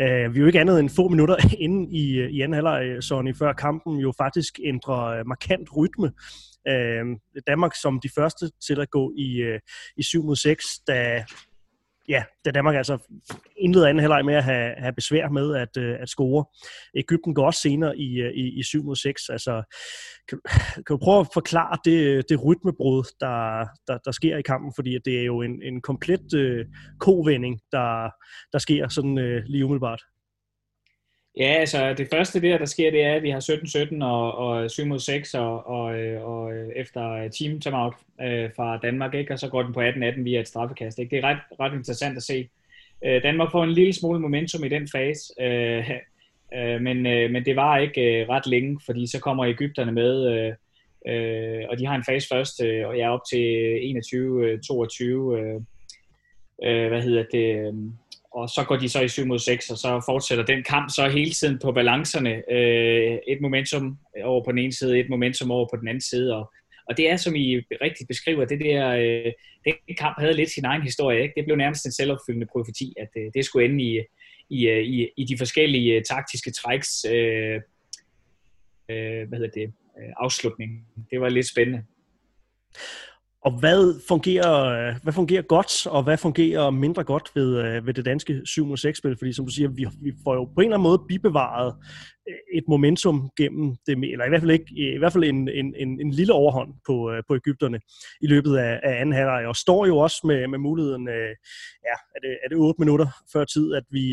Øh, vi er jo ikke andet end få minutter [LAUGHS] inde i, øh, i anden halvleg, øh, Sonny, før kampen jo faktisk ændrer markant rytme. Øh, Danmark som de første til at gå i, i 7 mod 6, da ja, da Danmark altså indleder anden halvleg med at have, have besvær med at, øh, at score. Ægypten går også senere i, øh, i, i 7 mod 6. Altså, kan, [LAUGHS] kan du prøve at forklare det, øh, det rytmebrud, der, der, der sker i kampen? Fordi det er jo en, en komplet øh, kovending, der, der sker sådan øh, lige umiddelbart. Ja, altså det første der, der sker, det er, at vi har 17-17 og, og 7 mod 6 og, og, øh, og øh, efter team timeout øh, fra Danmark, ikke? og så går den på 18-18 via et straffekast. Ikke? Det er ret, ret interessant at se. Øh, Danmark får en lille smule momentum i den fase, øh, øh, men, øh, men det var ikke øh, ret længe, fordi så kommer Ægypterne med, øh, øh, og de har en fase først, øh, og jeg er op til 21-22, øh, øh, øh, hvad hedder det... Øh, og så går de så i 7 mod 6, og så fortsætter den kamp så hele tiden på balancerne. Øh, et momentum over på den ene side, et momentum over på den anden side, og, og det er, som I rigtig beskriver, det der, øh, den kamp havde lidt sin egen historie, ikke? det blev nærmest en selvopfyldende profeti, at øh, det skulle ende i, i, øh, i, i de forskellige øh, taktiske træks, øh, øh, hvad hedder det, øh, afslutning. Det var lidt spændende. Og hvad fungerer, hvad fungerer godt, og hvad fungerer mindre godt ved, øh, ved det danske 7-6-spil? Fordi som du siger, vi, vi får jo på en eller anden måde bibevaret øh, et momentum gennem det, eller i hvert fald, ikke, i hvert fald en, en, en, en lille overhånd på, øh, på Ægypterne i løbet af, af anden halvleg, og står jo også med, med muligheden, ja, er det, er det 8 minutter før tid, at vi,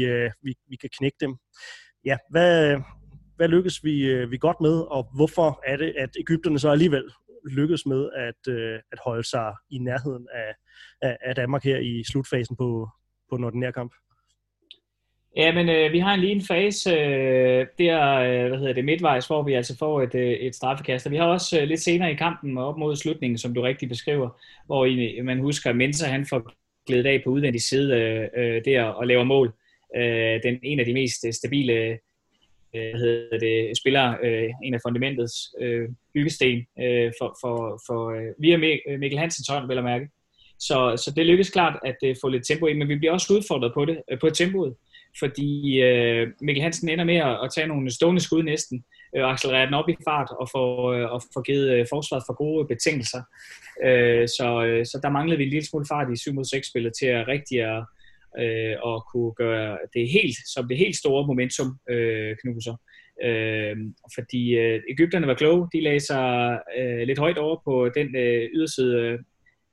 vi, vi kan knække dem. Ja, hvad, hvad lykkes vi, vi godt med, og hvorfor er det, at Ægypterne så alligevel lykkedes med at, øh, at holde sig i nærheden af, af, af Danmark her i slutfasen på, på den ordinære kamp? Ja, men øh, vi har en lige en fase øh, der, øh, hvad hedder det, midtvejs, hvor vi altså får et, øh, et straffekast. Og vi har også øh, lidt senere i kampen op mod slutningen, som du rigtig beskriver, hvor I, man husker, at Mensa han får glædet af på udvendig side øh, øh, der og laver mål. Øh, den en af de mest øh, stabile øh, hvad hedder det, spiller øh, en af fundamentets øh, byggesten øh, for, for, for øh, via Mikkel Hansens hånd, vil jeg mærke. Så, så det lykkes klart at øh, få lidt tempo ind, men vi bliver også udfordret på det, øh, på tempoet, fordi øh, Mikkel Hansen ender med at, at tage nogle stående skud næsten, øh, accelerere den op i fart og få, øh, og få givet øh, forsvaret for gode betingelser. Øh, så, øh, så der manglede vi en lille smule fart i 7 mod 6 spillet til at rigtig at, øh, og kunne gøre det helt, som det helt store momentum øh, knuser. Øh, fordi øh, Ægypterne var kloge, de lagde sig øh, lidt højt over på den øh, yderside,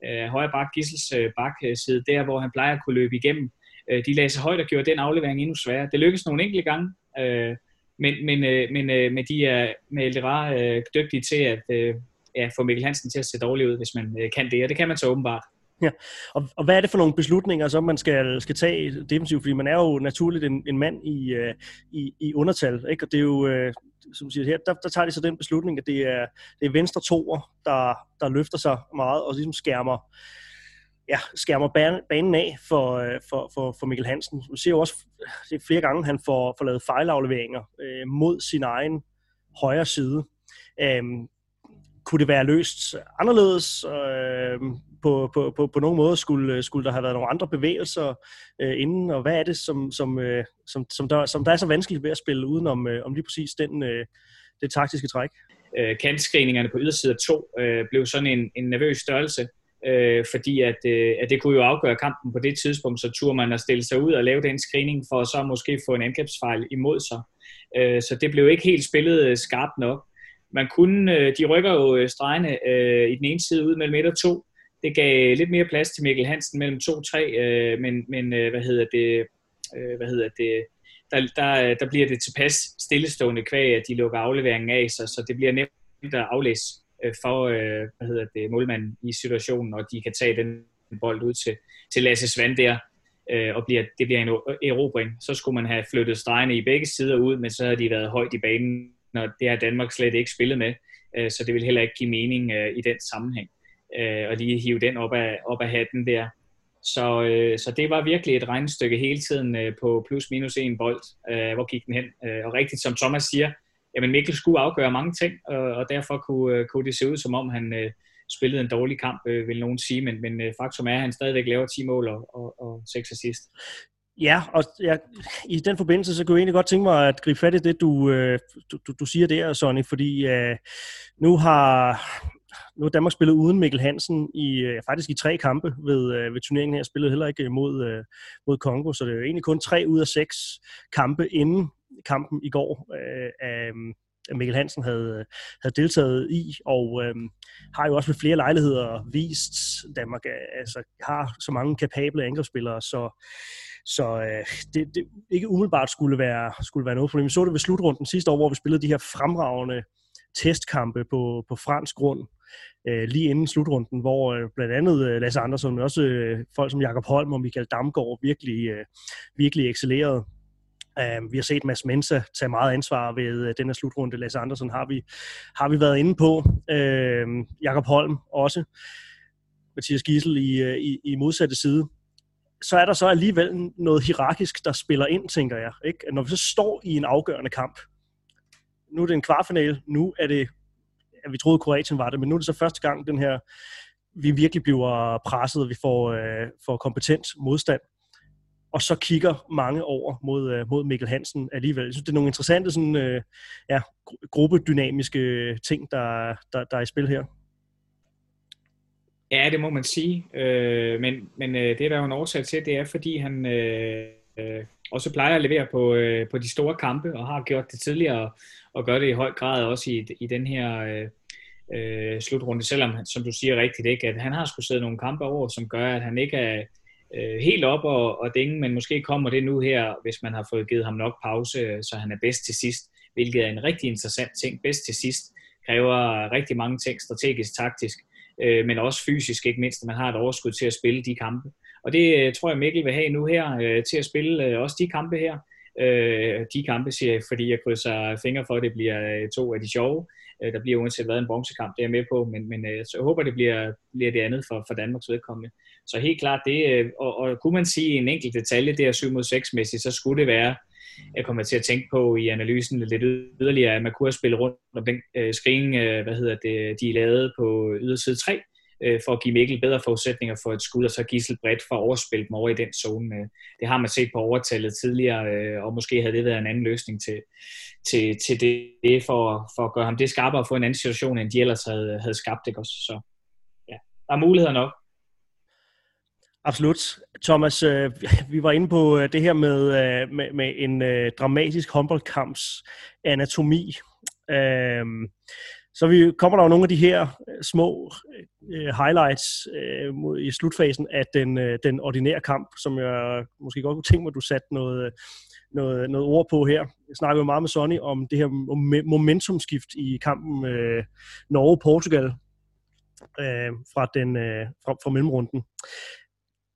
øh, højre bak, Gissels øh, bakside, øh, der hvor han plejer at kunne løbe igennem. Øh, de lagde sig højt og gjorde den aflevering endnu sværere. Det lykkedes nogle enkelte gange, øh, men, men, øh, men, øh, men de er med Eldera øh, dygtige til at øh, ja, få Mikkel Hansen til at se dårlig ud, hvis man øh, kan det, og det kan man så åbenbart. Ja, og, og hvad er det for nogle beslutninger, som man skal, skal tage defensivt? Fordi man er jo naturligt en, en mand i, uh, i, i undertal, ikke? og det er jo, uh, som siger her, der, der tager de så den beslutning, at det er, det er venstre toer, der, der løfter sig meget og ligesom skærmer, ja, skærmer banen af for, øh, for, for, for Mikkel Hansen. Du ser jo også det er flere gange, han får, får lavet fejlafleveringer uh, mod sin egen højre side. Um, kunne det være løst anderledes? Uh, på, på, på, på nogen måde skulle, øh, skulle der have været nogle andre bevægelser øh, inden, og hvad er det, som, som, øh, som, som, der, som der er så vanskeligt ved at spille udenom øh, om lige præcis den, øh, det taktiske træk? Øh, kantscreeningerne på yderside 2 øh, blev sådan en, en nervøs størrelse, øh, fordi at, øh, at det kunne jo afgøre kampen på det tidspunkt, så turde man at stille sig ud og lave den screening for at så måske få en angrebsfejl imod sig. Øh, så det blev ikke helt spillet øh, skarpt nok. Man kunne, øh, de rykker jo øh, stregene øh, i den ene side ud mellem 1 og 2, det gav lidt mere plads til Mikkel Hansen mellem 2-3, øh, men, men øh, hvad hedder det, øh, hvad hedder det, der, der, øh, der bliver det tilpas stillestående kvæg, at de lukker afleveringen af sig, så det bliver nemt at aflæse øh, for øh, hvad hedder det, målmanden i situationen, og de kan tage den bold ud til, til Lasse Svand der, øh, og bliver, det bliver en erobring. Så skulle man have flyttet stregene i begge sider ud, men så havde de været højt i banen, og det har Danmark slet ikke spillet med, øh, så det vil heller ikke give mening øh, i den sammenhæng øh, og lige hive den op af, op af hatten der. Så, øh, så det var virkelig et regnestykke hele tiden øh, på plus minus en bold. Øh, hvor gik den hen? Øh, og rigtigt som Thomas siger, jamen Mikkel skulle afgøre mange ting, og, og derfor kunne, øh, kunne det se ud som om han øh, spillede en dårlig kamp, øh, vil nogen sige, men, men øh, faktum er, at han stadigvæk laver 10 mål og, og, og 6 assist. Ja, og jeg, i den forbindelse, så kunne jeg egentlig godt tænke mig at gribe fat i det, du, øh, du, du, du siger der, Sonny, fordi øh, nu har nu har Danmark spillet uden Mikkel Hansen i øh, faktisk i tre kampe ved, øh, ved turneringen her. Spillede heller ikke øh, mod, mod Kongo, så det er jo egentlig kun tre ud af seks kampe inden kampen i går øh, af, mm, Mikkel Hansen havde, havde deltaget i, og øh, har jo også ved flere lejligheder vist, Danmark altså, har så mange kapable angrebsspillere, så, så øh, det, det ikke umiddelbart skulle være, skulle være noget problem. Vi så det ved slutrunden sidste år, hvor vi spillede de her fremragende testkampe på, på fransk grund, øh, lige inden slutrunden, hvor øh, blandt andet øh, Lasse Andersson, men også øh, folk som Jakob Holm og Michael Damgaard virkelig, øh, virkelig excellerede. Uh, vi har set Mads Mensa tage meget ansvar ved uh, den her slutrunde. Lasse Andersen har vi, har vi været inde på. Uh, Jakob Holm også. Mathias Gissel i, uh, i, i modsatte side. Så er der så alligevel noget hierarkisk, der spiller ind, tænker jeg. Ikke? Når vi så står i en afgørende kamp, nu er det en kvartfinale, nu er det at vi troede, Kroatien var det, men nu er det så første gang, den her, vi virkelig bliver presset, og vi får, øh, får kompetent modstand. Og så kigger mange over mod, øh, mod Mikkel Hansen alligevel. Jeg synes, det er nogle interessante sådan, øh, ja, gruppedynamiske ting, der, der, der er i spil her. Ja, det må man sige. Øh, men men øh, det, der er jo en årsag til, det er, fordi han øh, øh, også plejer at levere på, øh, på de store kampe, og har gjort det tidligere, og gør det i høj grad også i, i den her øh, øh slutrunde, selvom, som du siger rigtigt, ikke, at han har skulle sidde nogle kampe over, som gør, at han ikke er øh, helt op og, og dænge, men måske kommer det nu her, hvis man har fået givet ham nok pause, så han er bedst til sidst, hvilket er en rigtig interessant ting. Bedst til sidst kræver rigtig mange ting, strategisk, taktisk, øh, men også fysisk, ikke mindst, at man har et overskud til at spille de kampe. Og det øh, tror jeg, Mikkel vil have nu her, øh, til at spille øh, også de kampe her, øh, de kampe, siger jeg, fordi jeg krydser fingre for, at det bliver øh, to af de sjove. Øh, der bliver uanset hvad en bronzekamp, det er jeg med på, men, men øh, så jeg håber, det bliver, bliver det andet for, for Danmarks vedkommende. Så helt klart det, øh, og, og kunne man sige en enkelt detalje, det er 7 mod 6 mæssigt, så skulle det være, jeg kommer til at tænke på i analysen lidt yderligere, at man kunne have spillet rundt om den øh, screen, øh, hvad hedder det, de lavede på yderside 3, øh, for at give Mikkel bedre forudsætninger for et skud, og så Gissel bredt for at overspille dem over i den zone. Øh, det har man set på overtallet tidligere, øh, og måske havde det været en anden løsning til, til, til det, for, for at gøre ham det skarpere og få en anden situation, end de ellers havde, havde skabt. Ikke også? Så ja, der er muligheder nok. Absolut. Thomas, øh, vi var inde på øh, det her med, øh, med, med en øh, dramatisk håndboldkamps anatomi. Øh, så vi, kommer der jo nogle af de her øh, små øh, highlights øh, mod, i slutfasen af den, øh, den ordinære kamp, som jeg måske godt kunne tænke mig, at du satte noget, noget, noget ord på her. Jeg snakker jo meget med Sonny om det her momentumskift i kampen øh, Norge-Portugal. øh, fra, den, øh, fra, fra mellemrunden.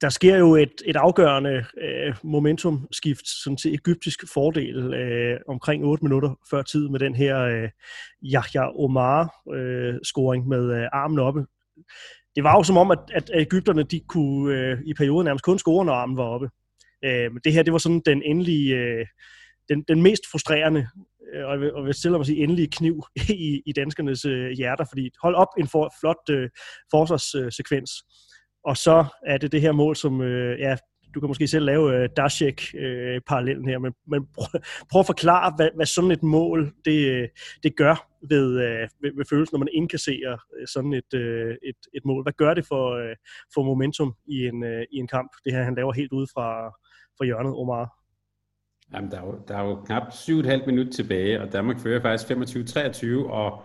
Der sker jo et, et afgørende øh, momentumskift sådan til egyptisk fordel øh, omkring 8 minutter før tid med den her øh, Yahya Omar-scoring øh, med øh, armen oppe. Det var jo som om, at, at Ægypterne de kunne øh, i perioden nærmest kun score, når armen var oppe. Øh, men det her, det var sådan den endelige, øh, den, den mest frustrerende, øh, og jeg vil, og vil stille mig sige endelige kniv [LAUGHS] i, i danskernes øh, hjerter, fordi hold op en for, flot øh, forsvarssekvens. Og så er det det her mål, som, øh, ja, du kan måske selv lave øh, Dashek-parallellen øh, her, men, men prøv, prøv at forklare, hvad, hvad sådan et mål, det, øh, det gør ved, øh, ved, ved følelsen, når man indkasserer øh, sådan et, øh, et, et mål. Hvad gør det for, øh, for momentum i en, øh, i en kamp, det her han laver helt ude fra, fra hjørnet, Omar? Jamen, der er jo, der er jo knap 7,5 minutter tilbage, og Danmark fører faktisk 25-23, og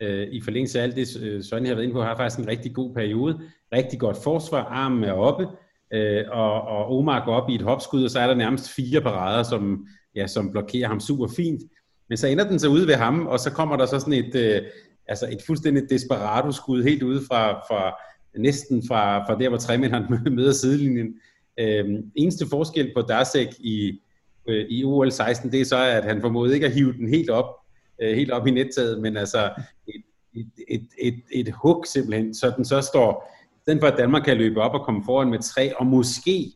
øh, i forlængelse af alt det, øh, har været inde på, har faktisk en rigtig god periode. Rigtig godt forsvar, armen er oppe, øh, og, og Omar går op i et hopskud, og så er der nærmest fire parader, som, ja, som blokerer ham super fint. Men så ender den så ude ved ham, og så kommer der så sådan et, øh, altså et fuldstændig desperado-skud helt ude fra, fra næsten fra, fra der, hvor træmænderen [LAUGHS] møder sidelinjen. Øh, eneste forskel på Darsek i, øh, i OL 16, det er så, at han formåede ikke at hive den helt op, øh, helt op i nettaget, men altså et, et, et, et, et hug simpelthen, så den så står, i stedet for at Danmark kan løbe op og komme foran med tre, og måske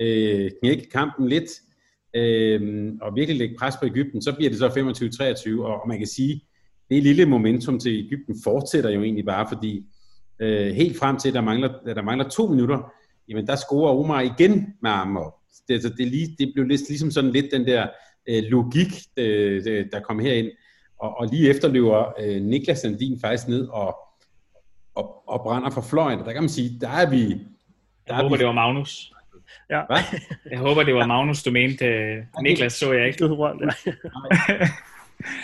øh, knække kampen lidt, øh, og virkelig lægge pres på Ægypten, så bliver det så 25-23, og, og man kan sige, det lille momentum til Ægypten fortsætter jo egentlig bare, fordi øh, helt frem til, at der mangler, at der mangler to minutter, jamen der scorer Omar igen med armen op. Det, altså, det, lige, det blev lidt, ligesom sådan lidt den der øh, logik, øh, der kom herind, og, og lige efter løber øh, Niklas Sandin faktisk ned og, og, og brænder for fløjen, der kan man sige, der er vi... Der jeg håber, vi, det var Magnus. Ja. Hvad? [LAUGHS] Jeg håber, det var Magnus, du mente. Niklas så jeg ikke. [LAUGHS]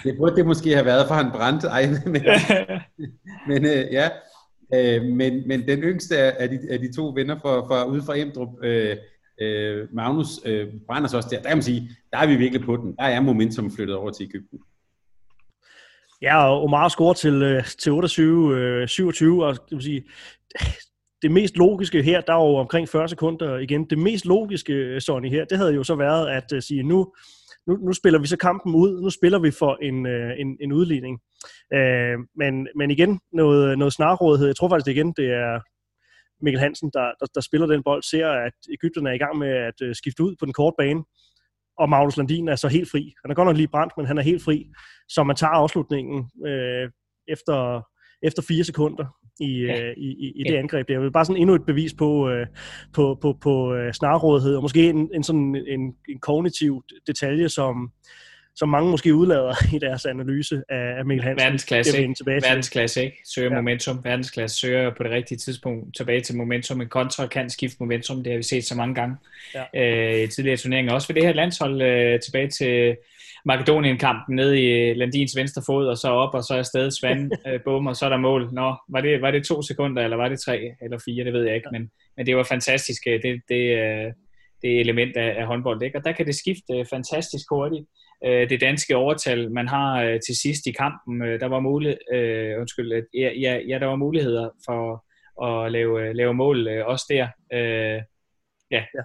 Det burde det måske have været, for han brændte. Ej, men, [LAUGHS] men øh, ja, øh, men, men den yngste af de, af de to venner fra, fra, ude fra Emdrup, øh, øh, Magnus, øh, brænder så også der. Der kan man sige, der er vi virkelig på den. Der er momentum flyttet over til Ægypten. Ja, og Omar scorer til, øh, til 28, øh, 27, og kan sige, det mest logiske her, der var jo omkring 40 sekunder igen, det mest logiske, øh, Sonny, her, det havde jo så været at øh, sige, nu, nu, nu spiller vi så kampen ud, nu spiller vi for en, en, en udligning. Men, men igen, noget, noget snarrådighed, jeg tror faktisk det igen, det er Mikkel Hansen, der, der, der spiller den bold, ser, at Ægypterne er i gang med at skifte ud på den korte bane, og Magnus Landin er så helt fri. Han er godt nok lige brændt, men han er helt fri, så man tager afslutningen uh, efter, efter fire sekunder i, ja. øh, i, i, i det ja. angreb. Det er jo bare sådan endnu et bevis på, øh, på, på, på øh, snarrådighed, og måske en, en sådan en, en kognitiv detalje, som, som mange måske udlader [LAUGHS] i deres analyse af, af Mikkel Hansen. Verdensklasse, ikke? Tilbage til. Verdensklasse, ikke? Søger ja. momentum. Verdensklasse søger på det rigtige tidspunkt tilbage til momentum. En kontra kan skifte momentum, det har vi set så mange gange ja. øh, i tidligere turneringer. Også for det her landshold øh, tilbage til Makedonien-kampen ned i Landins venstre fod, og så op, og så er afsted Svand, [LAUGHS] øh, bum, og så er der mål. Nå, var det, var det to sekunder, eller var det tre eller fire, det ved jeg ikke, men, men det var fantastisk, øh, det, det, øh, det element af, af håndbold, ikke? og der kan det skifte øh, fantastisk hurtigt. Øh, det danske overtal, man har øh, til sidst i kampen, øh, der var mulighed, øh, undskyld, ja, ja, ja, der var muligheder for at lave, lave mål også der. Øh, ja. ja.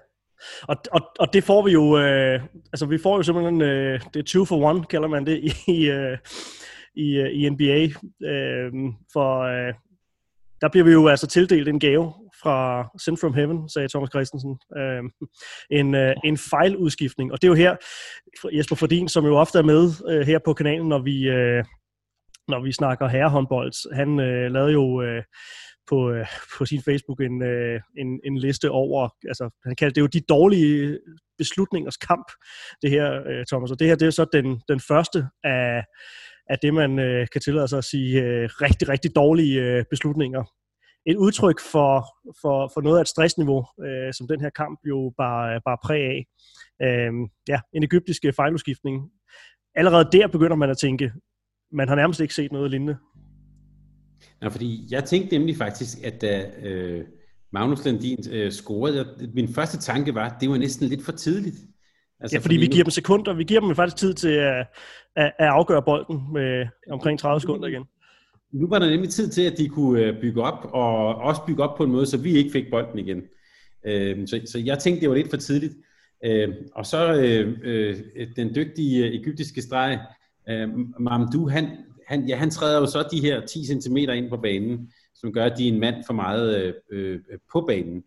Og, og, og det får vi jo, øh, altså vi får jo simpelthen, øh, det er two for one, kalder man det, i, øh, i, øh, i NBA. Øh, for øh, der bliver vi jo altså tildelt en gave fra Send from Heaven, sagde Thomas Christensen. Øh, en, øh, en fejludskiftning. Og det er jo her, Jesper Fordin, som jo ofte er med øh, her på kanalen, når vi, øh, når vi snakker herrehåndbold, han øh, lavede jo... Øh, på, øh, på sin Facebook en, øh, en, en liste over, altså han kaldte det jo de dårlige beslutningers kamp, det her, øh, Thomas. Og det her, det er så den, den første af, af det, man øh, kan tillade sig at sige øh, rigtig, rigtig dårlige øh, beslutninger. Et udtryk for, for, for noget af et stressniveau, øh, som den her kamp jo bare, bare præg af. Øh, ja, en egyptisk fejludskiftning. Allerede der begynder man at tænke, man har nærmest ikke set noget lignende. Ja, fordi jeg tænkte nemlig faktisk, at da øh, Magnus Landin øh, scorede, jeg, min første tanke var, at det var næsten lidt for tidligt. Altså, ja, fordi, fordi vi giver dem sekunder. Vi giver dem faktisk tid til at, at, at afgøre bolden med omkring 30 sekunder igen nu var der nemlig tid til, at de kunne øh, bygge op, og også bygge op på en måde, så vi ikke fik bolden igen. Øh, så, så jeg tænkte, det var lidt for tidligt. Øh, og så den dygtige egyptiske streg, Mamdu, Mamdou, han, han, ja, han træder jo så de her 10 cm ind på banen, som gør, at de er en mand for meget øh, på banen.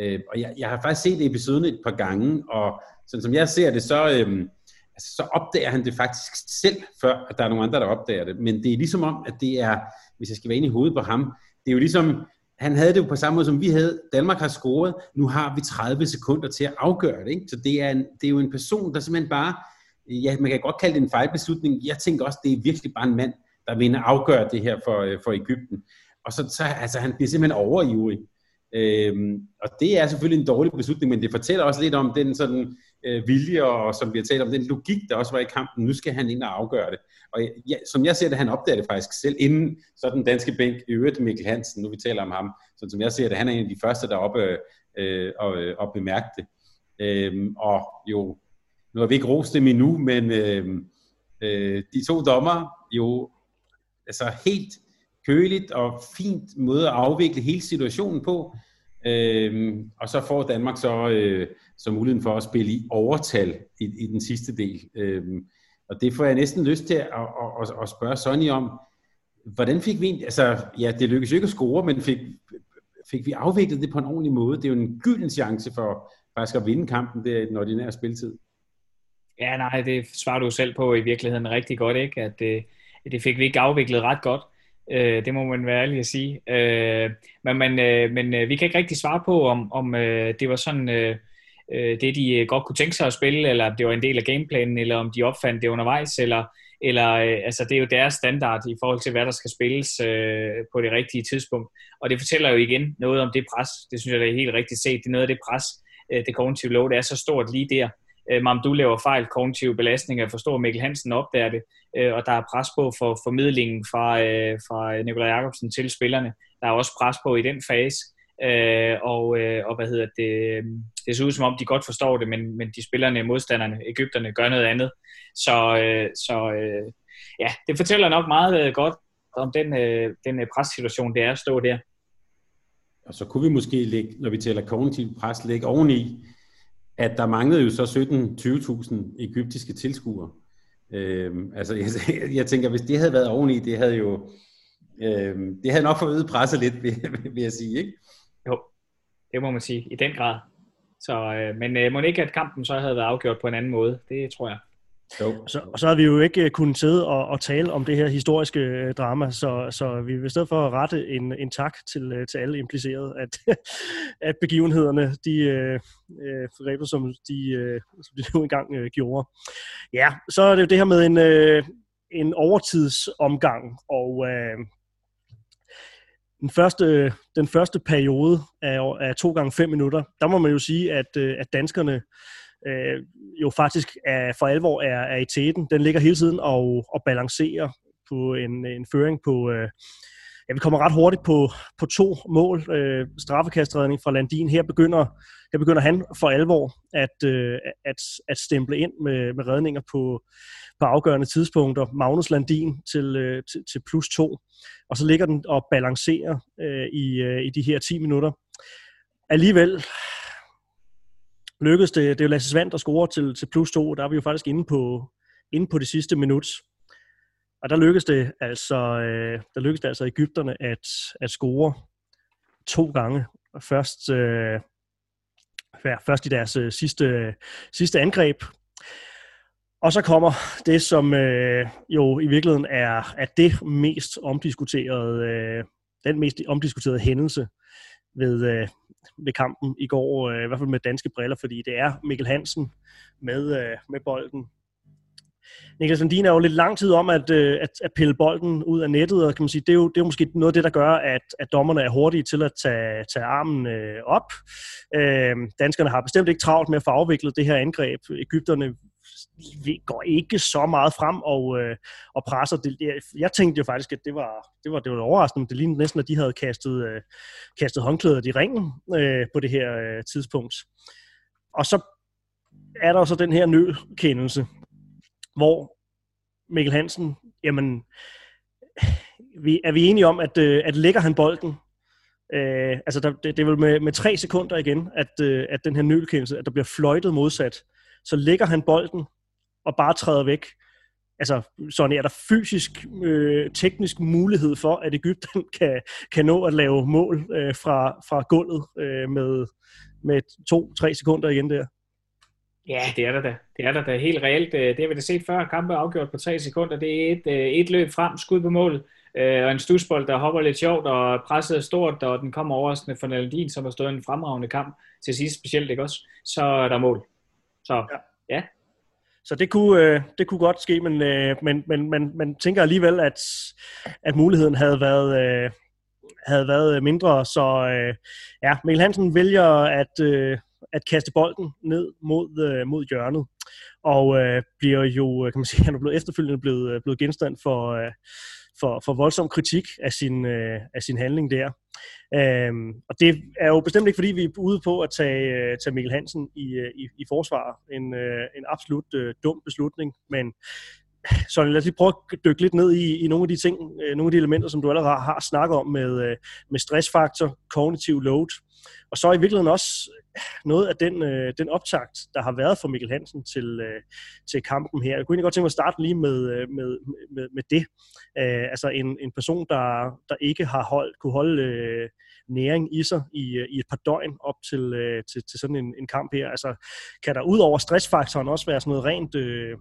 Øh, og jeg, jeg har faktisk set episoden et par gange, og sådan som jeg ser det, så, øh, altså, så opdager han det faktisk selv, før at der er nogle andre, der opdager det. Men det er ligesom om, at det er, hvis jeg skal være inde i hovedet på ham, det er jo ligesom, han havde det jo på samme måde, som vi havde. Danmark har scoret, nu har vi 30 sekunder til at afgøre det. Ikke? Så det er, en, det er jo en person, der simpelthen bare, ja, man kan godt kalde det en fejlbeslutning. Jeg tænker også, det er virkelig bare en mand, der vil afgøre det her for, øh, for Ægypten. Og så, så altså, han bliver simpelthen overivrig. Øhm, og det er selvfølgelig en dårlig beslutning, men det fortæller også lidt om den sådan øh, vilje, og som vi har talt om, den logik, der også var i kampen. Nu skal han ind og afgøre det. Og ja, som jeg ser det, han opdager det faktisk selv, inden så den danske bænk, i øvrigt Mikkel Hansen, nu vi taler om ham, så som jeg ser det, han er en af de første, der op, øh, øh og, øh, og bemærkte det. Øh, og jo, nu har vi ikke rost dem endnu, men øh, øh, de to dommer jo altså helt køligt og fint måde at afvikle hele situationen på. Øhm, og så får Danmark så, øh, så muligheden for at spille i overtal i, i den sidste del. Øhm, og det får jeg næsten lyst til at, at, at, at spørge Sonny om. Hvordan fik vi, altså ja, det lykkedes jo ikke at score, men fik, fik vi afviklet det på en ordentlig måde? Det er jo en gylden chance for faktisk at vinde kampen der i den ordinære spiltid. Ja, nej, det svarer du selv på i virkeligheden rigtig godt, ikke? At det, det fik vi ikke afviklet ret godt. Øh, det må man være ærlig at sige. Øh, men men, øh, men øh, vi kan ikke rigtig svare på, om, om øh, det var sådan øh, øh det, de øh, godt kunne tænke sig at spille, eller det var en del af gameplanen, eller om de opfandt det undervejs, eller, eller øh, altså det er jo deres standard i forhold til, hvad der skal spilles øh, på det rigtige tidspunkt. Og det fortæller jo igen noget om det pres. Det synes jeg, det er helt rigtigt set. Det er noget af det pres, øh, det kognitive load er så stort lige der. Øh, Mamdu laver fejl, kognitive belastninger, forstår Mikkel Hansen opdager det, øh, og der er pres på for formidlingen fra, øh, fra Nikolaj Jacobsen til spillerne. Der er også pres på i den fase, øh, og, øh, og hvad hedder det, øhm, det ser ud som om, de godt forstår det, men, men de spillerne, modstanderne, Ægypterne, gør noget andet. Så, øh, så øh, ja, det fortæller nok meget øh, godt om den, øh, den øh, pressituation, det er at stå der. Og så kunne vi måske lægge, når vi taler kognitiv pres, lægge oveni, at der manglede jo så 17-20.000 egyptiske tilskuere. Øhm, altså, jeg, [LAUGHS] jeg tænker, hvis det havde været oveni, det havde jo øhm, det havde nok forøget presset lidt, vil, vil jeg sige, ikke? Jo, det må man sige, i den grad. Så, øh, men øh, må ikke, at kampen så havde været afgjort på en anden måde, det tror jeg. Jo. Så, og så har vi jo ikke øh, kunnet sidde og, og tale om det her historiske øh, drama, så, så vi vil i stedet for at rette en, en tak til, øh, til alle implicerede, at, [LAUGHS] at begivenhederne, de øh, forgrebet, som de, øh, som de nu engang øh, gjorde. Ja, så er det jo det her med en, øh, en overtidsomgang, og øh, den første, den første periode af, af to gange fem minutter, der må man jo sige, at, øh, at danskerne øh, jo faktisk er, for alvor er, er i tæten. Den ligger hele tiden og, og balancerer på en, en føring på... Øh, ja, vi kommer ret hurtigt på, på to mål. Øh, straffekastredning fra Landin. Her begynder, der begynder han for alvor at, øh, at, at stemple ind med, med redninger på, på afgørende tidspunkter. Magnus Landin til, øh, til, til plus to. Og så ligger den og balancerer øh, i, øh, i de her 10 minutter. Alligevel lykkedes det, det er jo Lasse Svand, der scorer til, til plus to, der er vi jo faktisk inde på, inde på det sidste minut. Og der lykkedes det altså, øh, der lykkedes det altså Ægypterne at, at score to gange. Først, øh, først i deres øh, sidste, sidste angreb. Og så kommer det, som øh, jo i virkeligheden er, er det mest omdiskuterede, øh, den mest omdiskuterede hændelse ved, øh, ved kampen i går, øh, i hvert fald med danske briller, fordi det er Mikkel Hansen med, øh, med bolden. Niklas Landin er jo lidt lang tid om at, øh, at, at pille bolden ud af nettet, og kan man sige, det, er jo, det er jo måske noget af det, der gør, at, at dommerne er hurtige til at tage, tage armen øh, op. Øh, danskerne har bestemt ikke travlt med at få afviklet det her angreb. Ægypterne går ikke så meget frem og, øh, og presser. Det, jeg tænkte jo faktisk, at det var, det var, det var overraskende. Det lignede næsten, at de havde kastet, øh, kastet håndklædet i ringen øh, på det her øh, tidspunkt. Og så er der så den her nødkendelse, hvor Mikkel Hansen, jamen, vi, er vi enige om, at, øh, at lægger han bolden, øh, altså der, det, det er vel med, med tre sekunder igen, at, øh, at den her nølkendelse, at der bliver fløjtet modsat, så lægger han bolden og bare træder væk. Altså, sådan er der fysisk, øh, teknisk mulighed for, at Ægypten [LAUGHS] kan, kan nå at lave mål øh, fra, fra gulvet øh, med, med to-tre sekunder igen der. Ja, det er der da. Det er der da helt reelt. Det har vi da set før. Kampe afgjort på tre sekunder. Det er et, øh, et løb frem, skud på mål, øh, og en stusbold, der hopper lidt sjovt og presset stort, og den kommer overraskende for Naldin, som har stået en fremragende kamp til sidst specielt, ikke også? Så er der mål. Så ja. ja. Så det kunne, øh, det kunne godt ske, men, men, men, men man tænker alligevel, at, at muligheden havde været, havde været mindre. Så ja, Mikkel Hansen vælger at, at kaste bolden ned mod, øh, mod hjørnet. Og øh, bliver jo, øh, kan man sige, [LAUGHS] han er blevet efterfølgende blevet, øh, blevet genstand for, øh, for, for voldsom kritik af sin, øh, af sin handling der. Øhm, og det er jo bestemt ikke, fordi vi er ude på at tage, øh, tage Mikkel Hansen i, øh, i, i forsvar. En, øh, en absolut øh, dum beslutning, men så lad os lige prøve at dykke lidt ned i, i nogle af de ting, øh, nogle af de elementer, som du allerede har snakket om med, øh, med stressfaktor, kognitiv load, og så i virkeligheden også noget af den, øh, den optakt, der har været for Mikkel Hansen til, øh, til kampen her. Jeg kunne egentlig godt tænke mig at starte lige med, øh, med, med, med det. Øh, altså en, en person, der, der ikke har holdt, kunne holde øh, næring i sig i, i et par døgn op til, øh, til, til sådan en, en kamp her. Altså kan der ud over stressfaktoren også være sådan noget rent... Øh,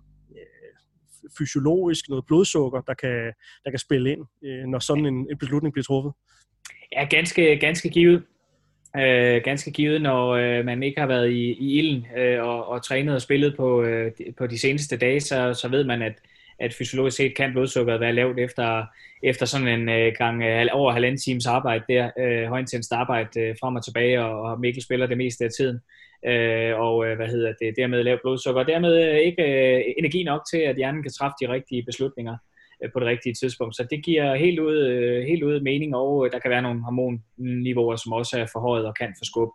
fysiologisk, noget blodsukker, der kan, der kan spille ind, øh, når sådan en, en beslutning bliver truffet? Ja, ganske, ganske givet. Øh, ganske givet, når øh, man ikke har været i, i ilden øh, og, og trænet og spillet på, øh, på de seneste dage, så, så ved man, at, at fysiologisk set kan blodsukkeret være lavt efter, efter sådan en øh, gang øh, over halvanden times arbejde der, øh, højintenst arbejde øh, frem og tilbage, og, og Mikkel spiller det meste af tiden. Øh, og øh, hvad hedder det, dermed lavt blodsukker, og dermed øh, ikke øh, energi nok til, at hjernen kan træffe de rigtige beslutninger øh, på det rigtige tidspunkt. Så det giver helt ud, øh, helt ud mening, og øh, der kan være nogle hormonniveauer, som også er forhøjet og kan forskubbe,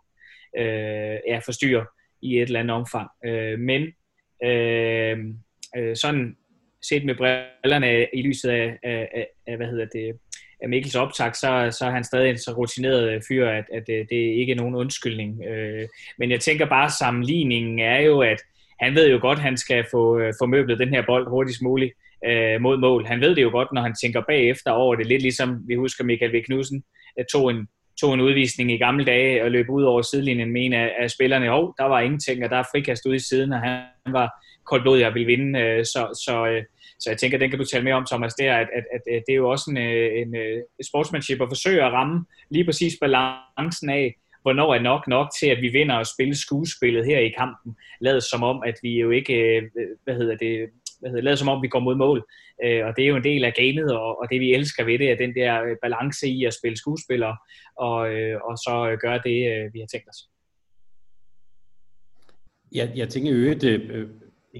øh, ja, forstyrre i et eller andet omfang. Øh, men øh, øh, sådan set med brillerne i lyset af, af, af, af hvad hedder det, af Mikkels optag, så, så er han stadig en så rutineret øh, fyr, at, at det, det er ikke nogen undskyldning. Øh, men jeg tænker bare, sammenligningen er jo, at han ved jo godt, at han skal få, få møblet den her bold hurtigst muligt øh, mod mål. Han ved det jo godt, når han tænker bagefter over det. Lidt ligesom vi husker Michael V. Knudsen tog en, tog en udvisning i gamle dage og løb ud over sidelinjen med en af, af spillerne. Hov, der var ingenting, og der er frikast ude i siden, og han var koldblodig og ville vinde. Øh, så, så, øh, så jeg tænker, den kan du tale mere om, Thomas, det er, at, at, at det er jo også en, øh, en, en sportsmanship at forsøge at ramme lige præcis balancen af, hvornår er nok nok til, at vi vinder og spille skuespillet her i kampen. Lad som om, at vi jo ikke, øh, hvad hedder det, hvad hedder, lavet som om vi går mod mål. Øh, og det er jo en del af gamet, og, og det vi elsker ved det, er den der balance i at spille skuespiller, og, øh, og så gøre det, øh, vi har tænkt os. Jeg, jeg tænker jo, at